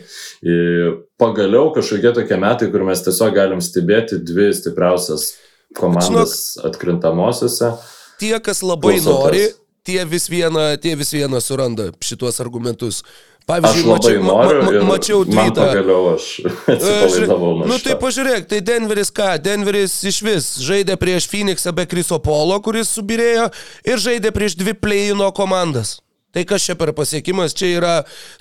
[SPEAKER 4] pagaliau kažkokie tokie metai, kur mes tiesiog galim stebėti dvi stipriausias komandas atkrintamosiose.
[SPEAKER 3] Tie, kas labai Klausotės. nori, tie vis, vieną, tie vis vieną suranda šituos argumentus.
[SPEAKER 4] Pavyzdžiui, mačiau, ma, ma, mačiau tweetą. Pagaliau aš atsipalaidavau nuo
[SPEAKER 3] Nu tai pažiūrėk, tai Denveris ką? Denveris iš vis žaidė prieš Phoenixą be Kriso Polo, kuris subirėjo, ir žaidė prieš dvi play-ino komandas. Tai kas čia per pasiekimas? Čia yra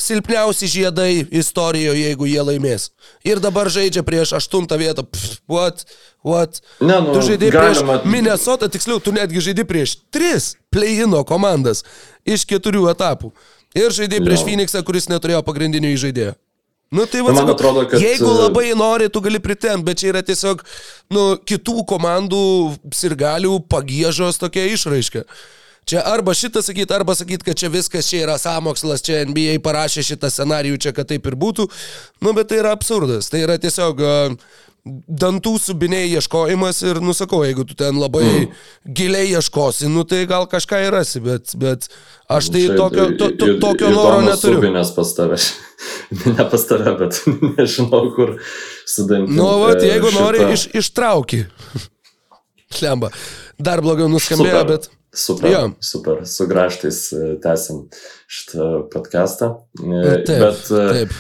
[SPEAKER 3] silpniausi žiedai istorijoje, jeigu jie laimės. Ir dabar žaidžia prieš aštuntą vietą. Pff, what? What?
[SPEAKER 4] Ne, nu,
[SPEAKER 3] tu žaidai
[SPEAKER 4] galima...
[SPEAKER 3] prieš Minnesota, tiksliau, tu netgi žaidai prieš tris play-ino komandas iš keturių etapų. Ir žaidė prieš Phoenixą, kuris neturėjo pagrindinio įžaidėjo. Nu tai va,
[SPEAKER 4] man atrodo, kad...
[SPEAKER 3] Jeigu labai nori, tu gali pritemti, bet čia yra tiesiog, nu, kitų komandų sirgalių pagėžos tokia išraiška. Čia arba šitą sakyti, arba sakyti, kad čia viskas, čia yra samokslas, čia NBA parašė šitą scenarijų, čia kad taip ir būtų. Nu, bet tai yra absurdas. Tai yra tiesiog uh, dantų subiniai ieškojimas ir, nusakau, jeigu tu ten labai mm. giliai ieškosi, nu tai gal kažką ir rasi, bet, bet aš tai Šiaip, tokio, to, to, tokio noro neturiu.
[SPEAKER 4] Subinės pas tave, [laughs] ne pas tave, bet [laughs] nežinau, kur sudantinti.
[SPEAKER 3] Nu, va, jeigu šitą... nori, iš, ištrauki. [laughs] Šlemba. Dar blogiau nuskambėjo,
[SPEAKER 4] Super.
[SPEAKER 3] bet...
[SPEAKER 4] Super, jo. super, su graštais e, tęsim šitą podcastą.
[SPEAKER 3] E, taip,
[SPEAKER 4] Bet e,
[SPEAKER 3] taip.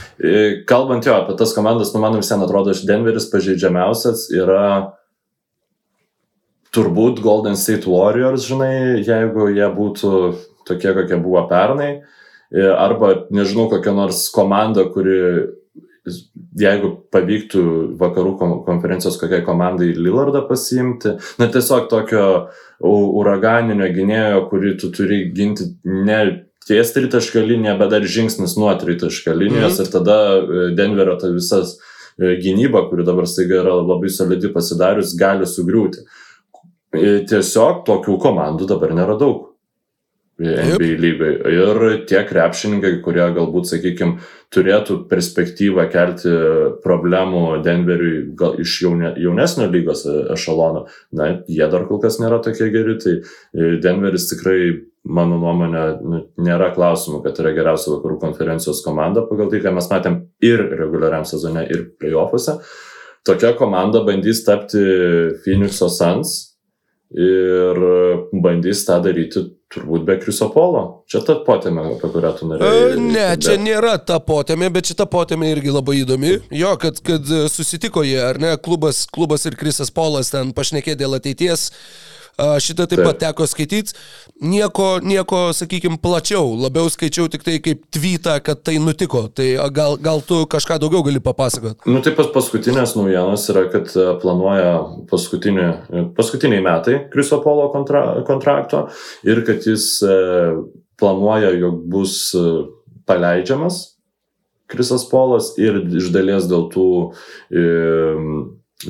[SPEAKER 4] kalbant jo apie tas komandas, nu man visiems atrodo, iš Denveris pažeidžiamiausias yra turbūt Golden State Warriors, žinai, jeigu jie būtų tokie, kokie buvo pernai. Arba, nežinau, kokia nors komanda, kuri jeigu pavyktų vakarų konferencijos kokiai komandai Lillardą pasiimti, na tiesiog tokio uraganinio gynėjo, kurį tu turi ginti ne ties tritaškio linija, bet dar žingsnis nuo tritaškio linijos mhm. ir tada e, Denverio ta visas e, gynyba, kuri dabar staiga yra labai solidi pasidarius, gali sugriūti. E, tiesiog tokių komandų dabar nėra daug. NBA lygai. Ir tie krepšininkai, kurie galbūt, sakykime, turėtų perspektyvą kelti problemų Denveriui gal iš jaune, jaunesnio lygos ešalono, na, jie dar kol kas nėra tokie geri, tai e, Denveris tikrai, mano nuomonė, nu, nėra klausimų, kad yra geriausia vakarų konferencijos komanda pagal tai, ką mes matėm ir reguliariam sezone, ir playoffuose. Tokia komanda bandys tapti Phoenix'o Suns ir bandys tą daryti turbūt be Krisopolo. Čia ta potėmė, apie kurią tu norėjai.
[SPEAKER 3] Ne, čia nėra ta potėmė, bet šita potėmė irgi labai įdomi. Jo, kad, kad susitiko jie, ar ne, klubas, klubas ir Krisas Polas ten pašnekė dėl ateities. A, Šitą taip pat teko skaityti. Nieko, nieko sakykime, plačiau. Labiau skaičiau tik tai kaip tvytą, kad tai nutiko. Tai gal, gal tu kažką daugiau gali papasakot?
[SPEAKER 4] Nu, taip pat paskutinės naujienos yra, kad planuoja paskutinį, paskutiniai metai Krisopolo kontra, kontrakto ir kad jis planuoja, jog bus paleidžiamas Krisas Polas ir iš dalies dėl tų e,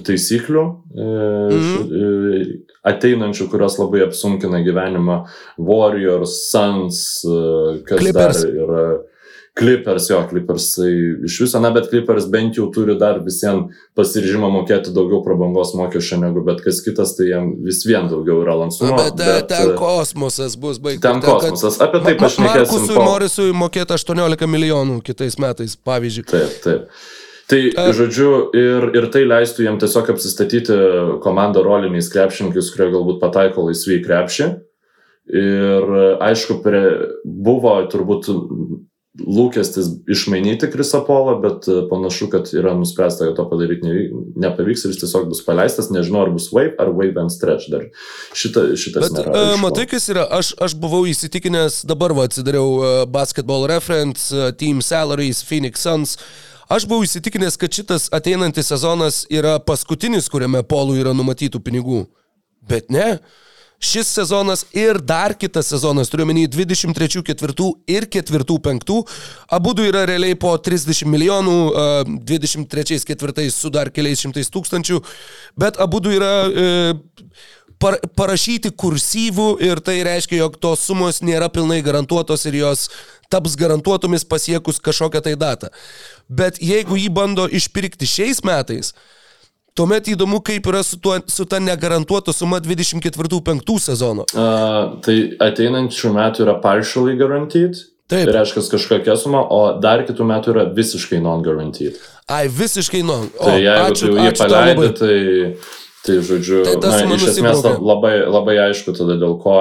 [SPEAKER 4] taisyklių e,
[SPEAKER 3] Mhm.
[SPEAKER 4] e, ateinančių, kurios labai apsunkina gyvenimą Warriors, Suns, e, kas
[SPEAKER 3] Clippers.
[SPEAKER 4] dar yra. Clippers, jo, Clippers, tai iš viso, na, bet Clippers bent jau turi dar visiems pasiryžimą mokėti daugiau prabangos mokesčio negu bet kas kitas, tai jam vis vien daugiau yra lankstumo.
[SPEAKER 3] bet, bet ten kosmosas bus baigtas.
[SPEAKER 4] ten kosmosas, apie tai pašnekėsim
[SPEAKER 3] Markusui
[SPEAKER 4] po-
[SPEAKER 3] Morisui mokėti 18 milijonų kitais metais, pavyzdžiui.
[SPEAKER 4] Taip, taip. Tai, žodžiu, ir, ir tai leistų jam tiesiog apsistatyti komandą roliniais krepšininkais, kurie galbūt pataiko laisvai krepšį. Ir aišku, prie, buvo turbūt lūkestis išmainyti Krisapolą, bet e, panašu, kad yra nuspręsta, kad to padaryti nevy- nepavyks ir jis tiesiog bus paleistas. Nežinau, ar bus wave ar wave and stretch dar. Šita, šitas
[SPEAKER 3] Bet
[SPEAKER 4] nėra.
[SPEAKER 3] uh, matai, kas yra, aš, aš buvau įsitikinęs, dabar va, atsidariau uh, Basketball Reference, uh, Team Salaries, Phoenix Suns. Aš buvau įsitikinęs, kad šitas ateinantis sezonas yra paskutinis, kuriame polų yra numatytų pinigų. Bet ne. Šis sezonas ir dar kitas sezonas, turiu menį 23-4 ir 4-5, abu du yra realiai po 30 milijonų, uh, 23-4 su dar keliais šimtais tūkstančių, bet abu du yra uh, par, parašyti kursyvų ir tai reiškia, jog tos sumos nėra pilnai garantuotos ir jos taps garantuotomis pasiekus kažkokią tai datą. Bet jeigu jį bando išpirkti šiais metais, tuomet įdomu, kaip yra su, tuo, su ta negarantuota suma 24-5 sezono.
[SPEAKER 4] Uh, tai ateinančių metų yra partially guaranteed.
[SPEAKER 3] Taip.
[SPEAKER 4] Tai reiškia kažkokia suma, o dar kitų metų yra visiškai non-guaranteed.
[SPEAKER 3] Ai, visiškai nu. O,
[SPEAKER 4] Tai jeigu
[SPEAKER 3] ačiū,
[SPEAKER 4] tu jau paleidai,
[SPEAKER 3] labai.
[SPEAKER 4] tai, tai žodžiu,
[SPEAKER 3] Tai ta
[SPEAKER 4] na, iš esmės
[SPEAKER 3] nusibraukė.
[SPEAKER 4] labai, labai aišku tada, dėl ko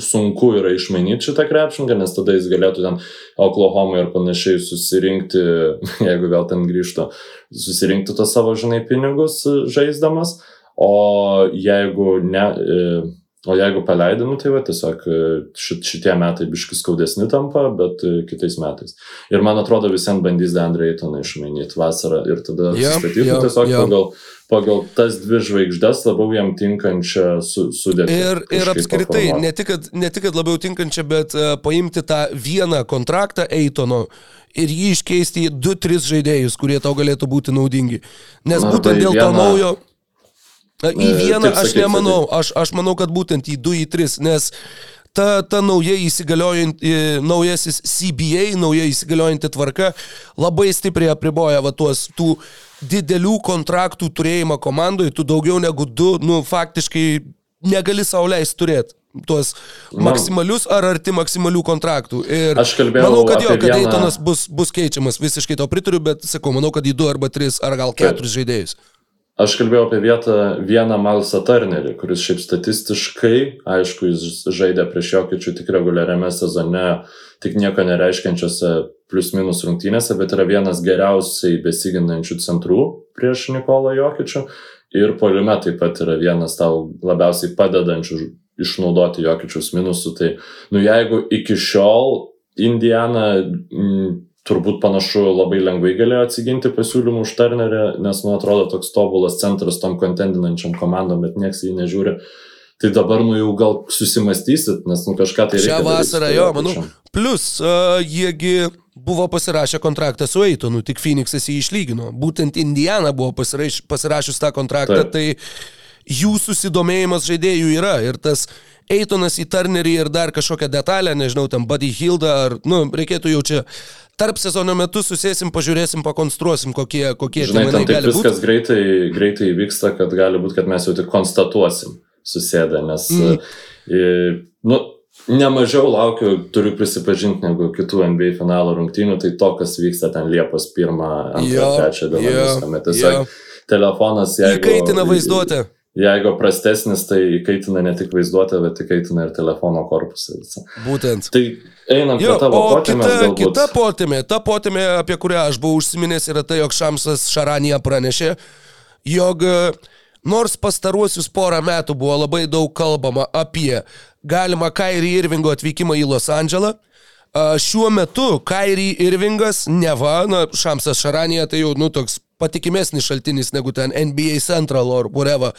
[SPEAKER 4] sunku yra išmainyti šitą krepšinką, nes tada jis galėtų ten Oklahoma ir panašiai susirinkti, [laughs] jeigu vėl ten grįžtų, susirinkti tos savo, žinai, pinigus žaisdamas, o jeigu ne... e, O jeigu paleidai, nu tai va tiesiog e, šit, šitie metai biškis skaudesni tampa, bet e, kitais metais. Ir man atrodo visiems bandys Deandre Eitoną išmainyti vasarą ir tada
[SPEAKER 3] Jo,
[SPEAKER 4] atsistatytų
[SPEAKER 3] jo,
[SPEAKER 4] tiesiog
[SPEAKER 3] jo.
[SPEAKER 4] pagal, pagal tas dvi žvaigždės labiau jam tinkančią su, sudėtį.
[SPEAKER 3] Ir, ir apskritai, ne tik, kad, ne tik kad labiau tinkančią, bet uh, paimti tą vieną kontraktą Eitono ir jį iškeisti į 2-3 žaidėjus, kurie tau galėtų būti naudingi. Nes
[SPEAKER 4] Arba
[SPEAKER 3] būtent
[SPEAKER 4] į
[SPEAKER 3] dėl to naujo... Į
[SPEAKER 4] E,
[SPEAKER 3] vieną aš
[SPEAKER 4] sakyk,
[SPEAKER 3] nemanau, aš, aš manau, kad būtent į 2 į 3, nes ta, ta nauja įsigaliojant, e, naujasis CBA, nauja įsigaliojanti tvarka labai stipriai apriboja va tuos tų didelių kontraktų turėjimą komandoje, tu daugiau negu du, nu, faktiškai negali sauliais turėti tuos maksimalius ar arti maksimalių kontraktų. Ir
[SPEAKER 4] Aš kalbėjau
[SPEAKER 3] manau, kad jo, kad
[SPEAKER 4] vieną-
[SPEAKER 3] Eitonas bus, bus keičiamas, visiškai to pritariu, bet sakau, manau, kad į du arba tris ar gal keturis žaidėjus.
[SPEAKER 4] Aš kalbėjau apie vietą, vieną Malsą Turnerį, kuris šiaip statistiškai, aišku, jis žaidė prieš Jokičių tik reguliariame sezone, tik nieko nereiškiančiose plius minus rungtynėse, bet yra vienas geriausiai besiginančių centrų prieš Nikolą Jokičių. Ir poliume taip pat yra vienas tau labiausiai padedančių išnaudoti Jokičius minusų. Tai, nu jeigu iki šiol Indiana mm, turbūt panašu labai lengvai galėjo atsiginti pasiūlymų už Turnerį, nes man atrodo toks tobulas centras tom kontendinančiam komandom, bet nieks jį nežiūri. Tai dabar nu jau gal susimastysit, nes nu kažką tai reikia.
[SPEAKER 3] Šią vasarą,
[SPEAKER 4] su
[SPEAKER 3] jo, manau. Plus, uh, jiegi buvo pasirašę kontraktą su Eitonu, tik Phoenixas jį išlygino. Būtent Indiana buvo pasiraš, pasirašius tą kontraktą,
[SPEAKER 4] Taip.
[SPEAKER 3] tai jų susidomėjimas žaidėjų yra. Ir tas Eitonas į Turnerį ir dar kažkokią detalę, nežinau, ten Buddy Hilda, ar, nu, reikėtų jau čia tarp sezono metu susėsim, pažiūrėsim, pakonstruosim, kokie, kokie
[SPEAKER 4] Žinai, ten taip viskas greitai, greitai vyksta, kad gali būti, kad mes jau tik konstatuosim susėdę, nes,
[SPEAKER 3] Mm.
[SPEAKER 4] mm. nu, nemažiau laukiu, turiu prisipažinti, negu kitų NBA finalo rungtynių, tai to, kas vyksta ten Liepos 1, 2,
[SPEAKER 3] Jo,
[SPEAKER 4] 3
[SPEAKER 3] jo,
[SPEAKER 4] dienomis, kuomet tiesiog telefonas, jeigu...
[SPEAKER 3] Įkaitina vaizduotę.
[SPEAKER 4] Jeigu prastesnis, tai įkaitina ne tik vaizduotę, bet įkaitina ir telefono korpusą.
[SPEAKER 3] Būtent.
[SPEAKER 4] Tai einam prie
[SPEAKER 3] Jo,
[SPEAKER 4] tavo
[SPEAKER 3] o
[SPEAKER 4] potėmės
[SPEAKER 3] kita,
[SPEAKER 4] galbūt.
[SPEAKER 3] kita potėmė, ta potėmė, apie kurią aš buvau užsiminęs, yra tai, jog Šamsas Šaranija pranešė, jog e, nors pastaruosius porą metų buvo labai daug kalbama apie galimą Kairį Irvingo atvykimą į Los Andželą, a, šiuo metu Kairį Irvingas neva, na, Šamsas Šaranija tai jau, nu, toks patikimesnis šaltinis negu ten NBA Central or whatever.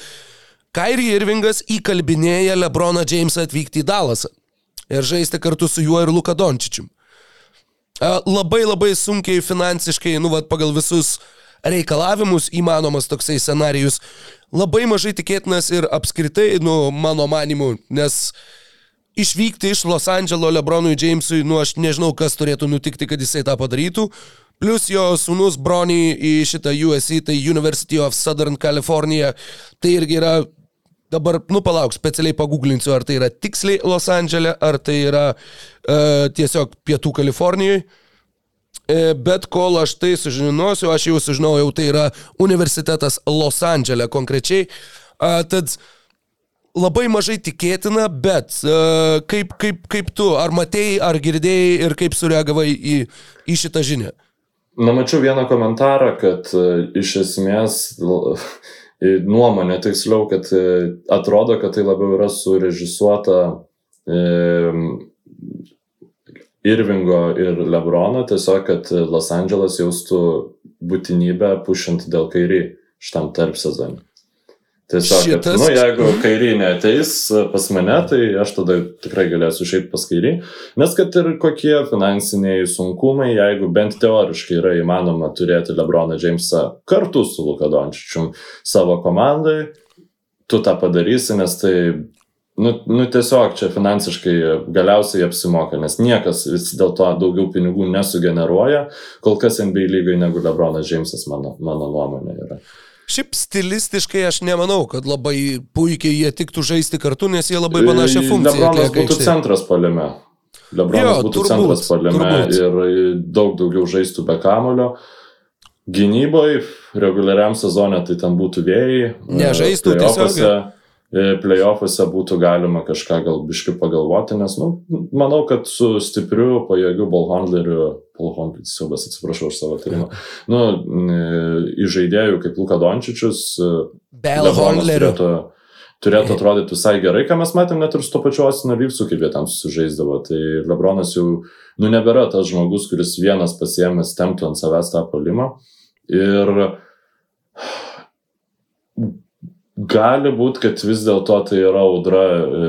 [SPEAKER 3] Kairį Irvingas įkalbinėja Lebroną Jamesą atvykti į Dalasą ir žaisti kartu su juo ir Luka Dončičium. A, Labai labai sunkiai finansiškai, nu, vat, pagal visus reikalavimus įmanomas toksai scenarius. Labai mažai tikėtinas ir apskritai, nu, mano manimu, nes išvykti iš Los Andželo Lebronui Jamesui, nu, aš nežinau, kas turėtų nutikti, kad jisai tą padarytų. Plus jo sūnus Brony į šitą USC, tai University of Southern California, tai irgi yra Dabar, nu palauk, specialiai paguglinsiu, ar tai yra tiksliai Los Andželė, ar tai yra e, tiesiog Pietų Kalifornijoje. E, bet kol aš tai sužinosiu, aš jau sužinojau, tai yra universitetas Los Andželė konkrečiai. E, tad labai mažai tikėtina, bet e, kaip, kaip, kaip tu, ar matėjai, ar girdėjai ir kaip sureagavai į, į šitą žinią?
[SPEAKER 4] Na, mačiau vieną komentarą, kad e, iš esmės [laughs] nuomonė tiksliau, kad e, atrodo, kad tai labiau yra surežisuota e, Irvingo ir Lebrono, tiesiog, kad Los Andželas jaustų būtinybę pušint dėl kairį šitam tarp sezonui. Tiesiog, kad,
[SPEAKER 3] Šitas-
[SPEAKER 4] nu, jeigu kairį neteis pas mane, tai aš tada tikrai galėsiu išeiti pas kairį. Nes kad ir kokie finansiniai sunkumai, jeigu bent teoriškai yra įmanoma turėti Lebroną Jamesą kartu su Luka Dončičium savo komandai, tu tą padarysi, nes tai, nu, nu tiesiog čia finansiškai galiausiai apsimoka, nes niekas vis dėlto daugiau pinigų nesugeneruoja, kol kas NBA lygai negu Lebronas Jamesas, mano, mano nuomonė yra.
[SPEAKER 3] Šiaip stilistiškai aš nemanau, kad labai puikiai jie tiktų žaisti kartu, nes jie labai panašią funkciją
[SPEAKER 4] Lebronas būtų
[SPEAKER 3] aikštėje.
[SPEAKER 4] centras palime. Lebronas
[SPEAKER 3] Jo,
[SPEAKER 4] būtų
[SPEAKER 3] turbūt,
[SPEAKER 4] centras palime
[SPEAKER 3] turbūt.
[SPEAKER 4] ir daug daugiau žaistų be kamulio. Gynyboje, reguliariam sezonė, tai ten būtų vėjai.
[SPEAKER 3] Nežaistų
[SPEAKER 4] Playoffuose- e, Playoffuose būtų galima kažką gal biški pagalvoti, nes, nu, manau, kad su stipriu, pajėgiu ballhandleriu, ballhandleris, siubas, atsiprašau už savo tarimą, nu, į žaidėjų kaip Luka Dončičius,
[SPEAKER 3] Bell Handleriu.
[SPEAKER 4] turėtų, atrodyti visai gerai, ką mes matėm net ir su to pačiu Osino Ryvsu, kaip jie ten susižaisdavo. Tai Lebronas jau, nu, nebėra tas žmogus, kuris vienas pasiemęs temptų ant savęs tą polimą. Ir gali būti, kad vis dėlto tai yra audra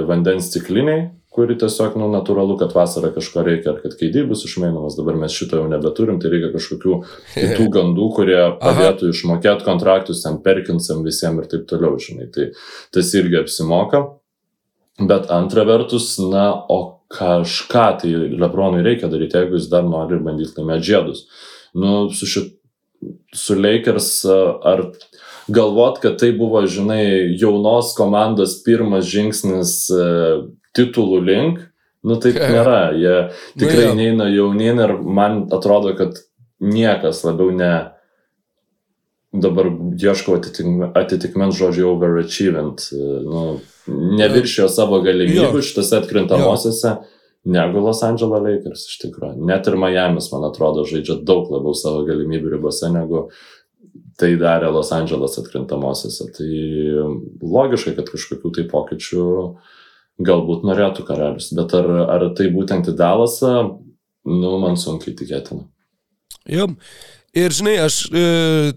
[SPEAKER 4] vandens stikliniai, kuri tiesiog, nu, natūralu, kad vasarą kažko reikia, ar kad keidai bus išmainomas, dabar mes šito jau nebeturim, tai reikia kažkokių kitų [laughs] gandų, kurie padėtų išmokėti kontraktus ten perkinsam visiems ir taip toliau, žinai. Tai tas irgi apsimoka. Bet antra vertus, na, o kažką tai Lebronui reikia daryti, jeigu jis dar nori bandyti laimėti žiedus. Nu, su, šit, su Lakers ar galvot, kad tai buvo, žinai, jaunos komandos pirmas žingsnis e, titulų link, nu taip nėra. Jie tikrai
[SPEAKER 3] jo.
[SPEAKER 4] neina jaunin ir man atrodo, kad niekas labiau ne dabar atitikme- atitikmens žodžio overachievant, e, nu, neviršijo savo galimybių
[SPEAKER 3] Jo.
[SPEAKER 4] šitose atkrintamosiose negu Los Angeles Lakers iš tikrųjų. Net ir Miami's, man atrodo, žaidžia daug labiau savo galimybių ribose negu tai darė Los Angeles atkrintamosiose. Tai logiškai, kad kažkokių tai pokyčių galbūt norėtų karalius. Bet ar, ar tai būtent į Dalasą, nu, man sunkiai tikėtina.
[SPEAKER 3] Jo. Ir žinai, aš, e,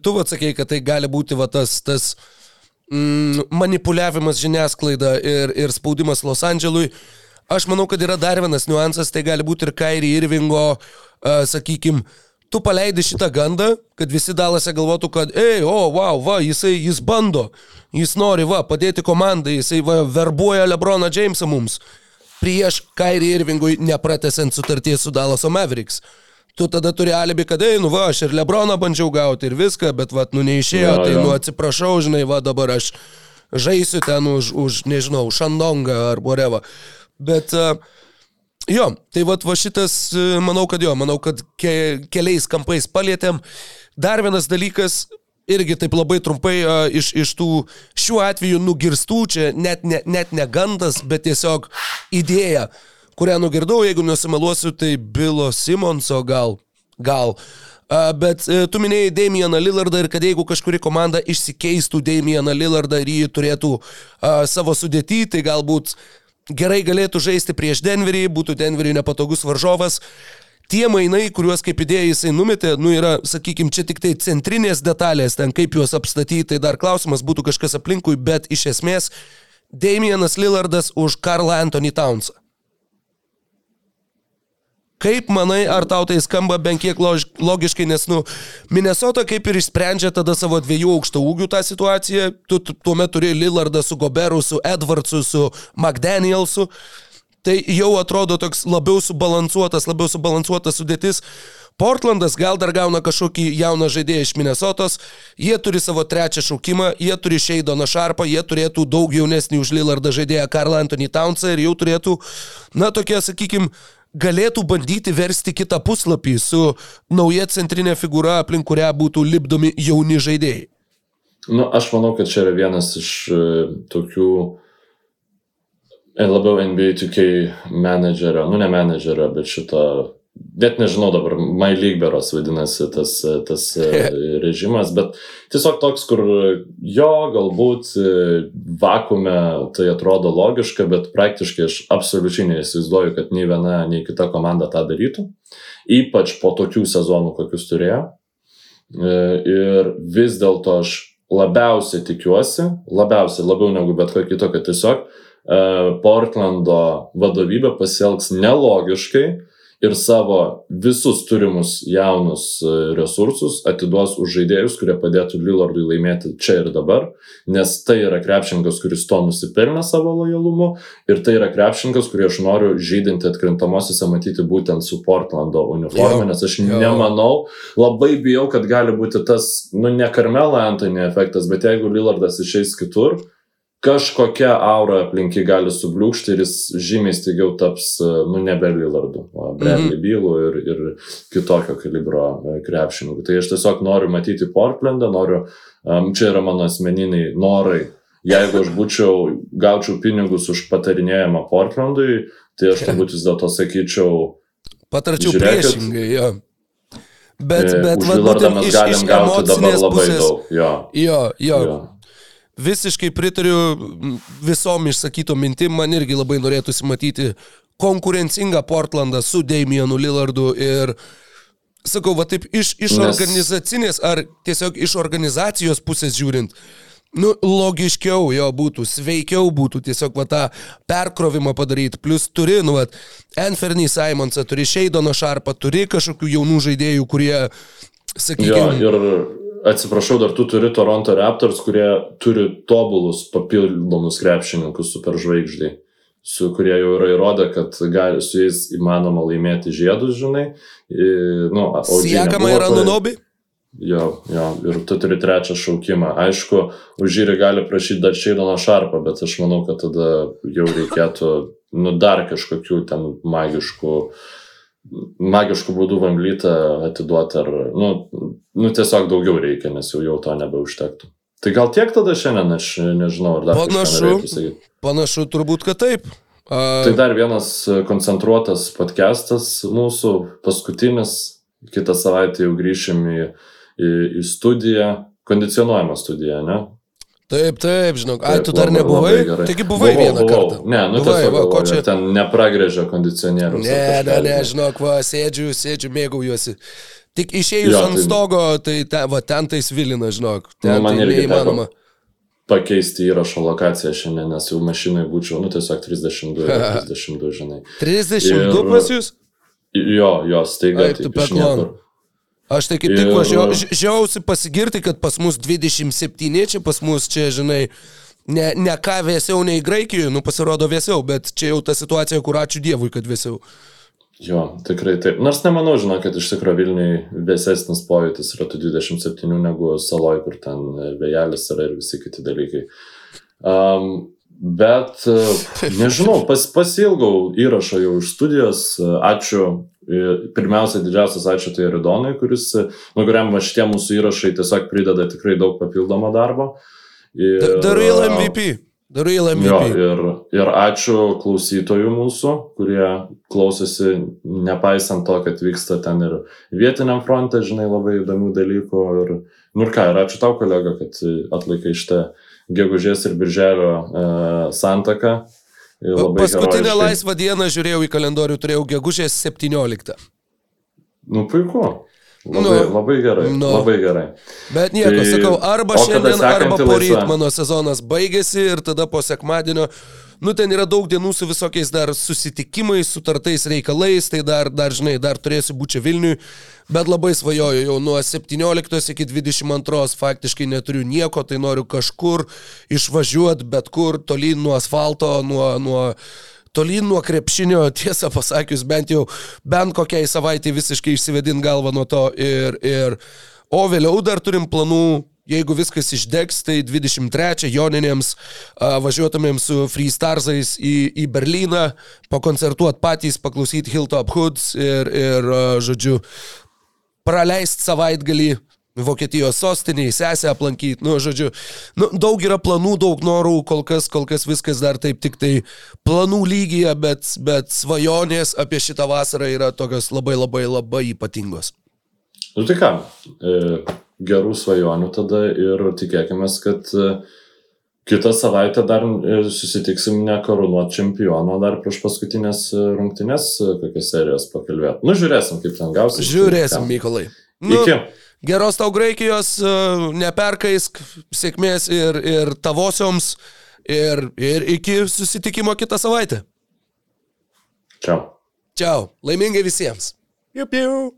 [SPEAKER 3] tu atsakėjai, kad tai gali būti va, tas, tas mm, manipuliavimas žiniasklaida ir, ir spaudimas Los Andželui. Aš manau, kad yra dar vienas niuansas, tai gali būti ir Kairi Irvingo, uh, sakykime, tu paleidi šitą gandą, kad visi dalase galvotų, kad, ei, o, wow, va, jisai, jis bando, jis nori, va, padėti komandai, jisai, va, verbuoja Lebroną Jamesą mums. Prieš Kairį Irvingui nepratesant sutarties su Dalaso Mavericks. Tu tada turi alibi, kad, ei, nu va, aš ir Lebroną bandžiau gauti ir viską, bet, va, nu neišėjo,
[SPEAKER 4] Jo,
[SPEAKER 3] tai,
[SPEAKER 4] jo.
[SPEAKER 3] nu atsiprašau, žinai, va, dabar aš žaisiu ten už, už nežinau, Šandongą ar whatever. Bet, uh, Jo, tai vat, va šitas, e, manau, kad jo, manau, kad ke, keliais kampais palėtėm. Dar vienas dalykas, irgi taip labai trumpai a, iš, iš tų šiuo atveju nugirstų, čia net ne, net ne gandas, bet tiesiog idėja, kurią nugirdau, jeigu nusimeluosiu, tai Bilo Simonso gal. gal. A, Bet e, tu minėjai Damieną Lillardą ir kad jeigu kažkuri komanda išsikeistų Damieną Lillardą ir jį turėtų a, savo sudėtį, tai galbūt gerai galėtų žaisti prieš Denverį, būtų Denverį nepatogus varžovas. Tie mainai, kuriuos kaip idėja jisai numetė, nu yra, sakykime, čia tik tai centrinės detalės, ten kaip juos apstatyti, tai dar klausimas būtų kažkas aplinkui, bet iš esmės Damienas Lillardas už Karlą Anthony Townsą. Kaip manai, ar tau tai skamba bent kiek logiškai, nes, nu, Minnesota kaip ir išsprendžia tada savo dviejų aukšto ūgių tą situaciją, tu tu tuomet turi Lillardą su Goberu, su Edwardsu, su McDanielsu, tai jau atrodo toks labiau subalansuotas, labiau subalansuotas sudėtis. Portlandas gal dar gauna kažkokį jauną žaidėją iš Minnesotos, jie turi savo trečią šaukimą, jie turi Šeidoną Šarpą, jie turėtų daug jaunesnį už Lillardą žaidėją Karlą Anthony Townsą ir jau turėtų, na, tokie, sakykime, galėtų bandyti versti kitą puslapį su nauja centrinė figūra, aplink kurią būtų lipdomi jauni žaidėjai.
[SPEAKER 4] Nu, aš manau, kad čia yra vienas iš e, tokių e, labiau NBA 2K menedžerio, nu ne menedžerio, bet šito, net nežinau dabar, My League Beros vadinasi tas, tas [laughs] režimas, bet tiesiog toks, kur jo galbūt vakume tai atrodo logiška, bet praktiškai aš absoliučiai neįsivaizduoju, kad nei viena, nei kita komanda tą darytų, ypač po tokių sezonų, kokius turėjo. E, Ir vis dėlto aš labiausiai tikiuosi, labiausiai, labiau negu bet ką kito, kad tiesiog e, Portlando vadovybė pasielgs nelogiškai ir savo visus turimus jaunus e, resursus atiduos už žaidėjus, kurie padėtų Lillardui laimėti čia ir dabar, nes tai yra krepšininkas, kuris to nusipelnė savo lojalumu ir tai yra krepšininkas, kurį aš noriu žydinti atkrintamosiose matyti būtent su Portlando uniforma, nes aš
[SPEAKER 3] jo.
[SPEAKER 4] nemanau, labai bijau, kad gali būti tas, nu ne Karmelo Antony efektas, bet jeigu Lillardas išeis kitur, kažkokia aura aplinki gali subliūkšti ir jis žymiai staigiau taps, e, nu, nebe Lillardu, o Bradley
[SPEAKER 3] Mhm.
[SPEAKER 4] Bylu ir, ir kitokio kalibro e, krepšininkų. Tai aš tiesiog noriu matyti Portlandą, noriu, um, čia yra mano asmeniniai norai. Jeigu aš būčiau, gaučiau pinigus už patarinėjimą Portlandui, tai aš turbūt vis dėlto sakyčiau,
[SPEAKER 3] Patarčiau
[SPEAKER 4] Žiūrėkit.
[SPEAKER 3] priešingai, jo. Bet, bet
[SPEAKER 4] mes
[SPEAKER 3] iš,
[SPEAKER 4] galim
[SPEAKER 3] iš
[SPEAKER 4] gauti dabar
[SPEAKER 3] emocinės
[SPEAKER 4] labai
[SPEAKER 3] pusės.
[SPEAKER 4] daug. Jo,
[SPEAKER 3] Jo, jo,
[SPEAKER 4] jo.
[SPEAKER 3] Visiškai pritariu visom išsakytom mintim, man irgi labai norėtųsi matyti konkurencingą Portlandą su Damienu Lillardu ir sakau, va taip iš, iš
[SPEAKER 4] Nes-
[SPEAKER 3] organizacinės ar tiesiog iš organizacijos pusės žiūrint, nu, logiškiau jo būtų, sveikiau būtų tiesiog va tą perkrovimą padaryti. Plus turi, nu, va, Anferny Simonsą, turi Šeidono Šarpą, turi kažkokių jaunų žaidėjų, kurie, sakykime,
[SPEAKER 4] ir atsiprašau, dar tu turi Toronto Raptors, kurie turi tobulus papildomus krepšininkus superžvaigždai, su kurie jau yra įrodę, kad gali, su jais įmanoma laimėti žiedus, žinai. I, nu,
[SPEAKER 3] Siekama yra Nunobi.
[SPEAKER 4] Jo, jo, ir tu turi trečią šaukimą. Aišku, už žyrį gali prašyti dar Šeidono Šarpą, bet aš manau, kad tada jau reikėtų, nu, dar kažkokių ten magiškų, magiškų būdų vanglytą atiduoti, ar, nu, nu, tiesiog daugiau reikia, nes jau, jau to nebeužtektų. Tai gal tiek tada šiandien, aš nežinau, ar dar
[SPEAKER 3] Panašu. Panašu turbūt, kad taip. A,
[SPEAKER 4] Tai dar vienas koncentruotas podcastas mūsų, paskutinis, kitą savaitę jau grįšim į, į, į studiją, kondicionuojamą studiją, ne?
[SPEAKER 3] Taip, taip, žinok. Ai, tu dar nebuvai? Taigi buvai
[SPEAKER 4] Buvau,
[SPEAKER 3] vieną
[SPEAKER 4] buvau.
[SPEAKER 3] kartą.
[SPEAKER 4] Ne, nu
[SPEAKER 3] buvai, va, ko čia?
[SPEAKER 4] ten nepragrėžė kondicionierius.
[SPEAKER 3] Ne, ne, ne, žinok, va, sėdžiu, sėdžiu, mėgaujuosi. Tik išėjus
[SPEAKER 4] Jo,
[SPEAKER 3] ant
[SPEAKER 4] tai-
[SPEAKER 3] stogo, tai ten, va, ten tai svilina, žinok. Ten
[SPEAKER 4] Nu, man
[SPEAKER 3] tai neįmanoma.
[SPEAKER 4] Pakeisti įrašo lokaciją šiandien, nes jau mašinai būčiau, nu tiesiog 32, yra 32, žinai.
[SPEAKER 3] 32
[SPEAKER 4] Ir-
[SPEAKER 3] pas jūs?
[SPEAKER 4] Jo, jo, staiga.
[SPEAKER 3] Ai, tu
[SPEAKER 4] taip, iš
[SPEAKER 3] peklon. Aš tai kaip tik važiuoju, žiausi pasigirti, kad pas mus 27, čia pas mus čia, žinai, ne, ne ką vėsiau nei Graikijoje, nu pasirodo vėsiau, bet čia jau ta situacija, kur ačiū Dievui, kad vėsiau.
[SPEAKER 4] Jo, tikrai taip. Nors nemanau, žinau, kad iš tikrųjų Vilniui vėsesnis pojūtis yra tų 27 negu saloj, kur ten vėjelis yra ir visi kiti dalykai. Um, bet, [laughs] nežinau, pas, pasilgau įrašo jau iš studijos. Ačiū. E, Pirmiausia, didžiausias ačiū tai Ridonui, kuris, e, nu, kuriam va šitie mūsų įrašai tiesiog prideda tikrai daug papildomo darbo. Ir,
[SPEAKER 3] The, real
[SPEAKER 4] e,
[SPEAKER 3] MVP. The real
[SPEAKER 4] Jo,
[SPEAKER 3] MVP.
[SPEAKER 4] ir, ir ačiū klausytojų mūsų, kurie klausosi, nepaisant to, kad vyksta ten ir vietiniam fronte, žinai, labai įdomių dalykų. Ir, nu ir ką, ir ačiū tau, kolega, kad laikai šitą gegužės ir birželio uh, santaką. Labai
[SPEAKER 3] Paskutinę
[SPEAKER 4] herojiškai.
[SPEAKER 3] laisvą dieną žiūrėjau į kalendorių, turėjau gegužės 17.
[SPEAKER 4] Nu, puiku. Labai,
[SPEAKER 3] Nu,
[SPEAKER 4] labai gerai.
[SPEAKER 3] nu.
[SPEAKER 4] Labai gerai.
[SPEAKER 3] Bet nieko,
[SPEAKER 4] Tai-
[SPEAKER 3] sakau, arba šiandien, arba poryt mano sezonas baigėsi ir tada po sekmadienio, nu ten yra daug dienų su visokiais dar susitikimais, sutartais reikalais, tai dar, dar žinai, dar turėsiu būti Vilniui, bet labai svajoju, jau nuo 17 iki 22 faktiškai neturiu nieko, tai noriu kažkur išvažiuoti, bet kur, tolyn nuo asfalto, nuo... nuo Tolyn nuo krepšinio, [laughs] tiesą pasakius, bent jau, bent kokiai savaitė visiškai išsivedin galvą nuo to ir, ir, o vėliau dar turim planų, jeigu viskas išdegs, tai 23 joninėms a, važiuotumėm su Freestarsais į, į Berliną, pakoncertuot patys, paklausyti Hilltop Hoods ir, ir a, žodžiu, praleisti savaitgalį Vokietijos sostiniai, sesę aplankyti, nu, žodžiu, nu, daug yra planų, daug norų, kol kas, kol kas viskas dar taip tik tai planų lygyje, bet, bet svajonės apie šitą vasarą yra tokios labai labai labai ypatingos.
[SPEAKER 4] Nu tai ką, e, gerų svajonių tada ir tikėkime, kad e, kitą savaitę dar e, susitiksim ne karūnuot čempiono, dar prieš paskutinės e, rungtynės kokias serijas pakalbėti. Nu žiūrėsim, kaip ten gausis.
[SPEAKER 3] Žiūrėsim, Mykolai. Nu,
[SPEAKER 4] Iki.
[SPEAKER 3] geros tau Graikijos, neperkaisk, sėkmės ir, ir tavosioms, ir, ir iki susitikimo kitą savaitę.
[SPEAKER 4] Čia.
[SPEAKER 3] Čiau, laimingai visiems. Jup, jup.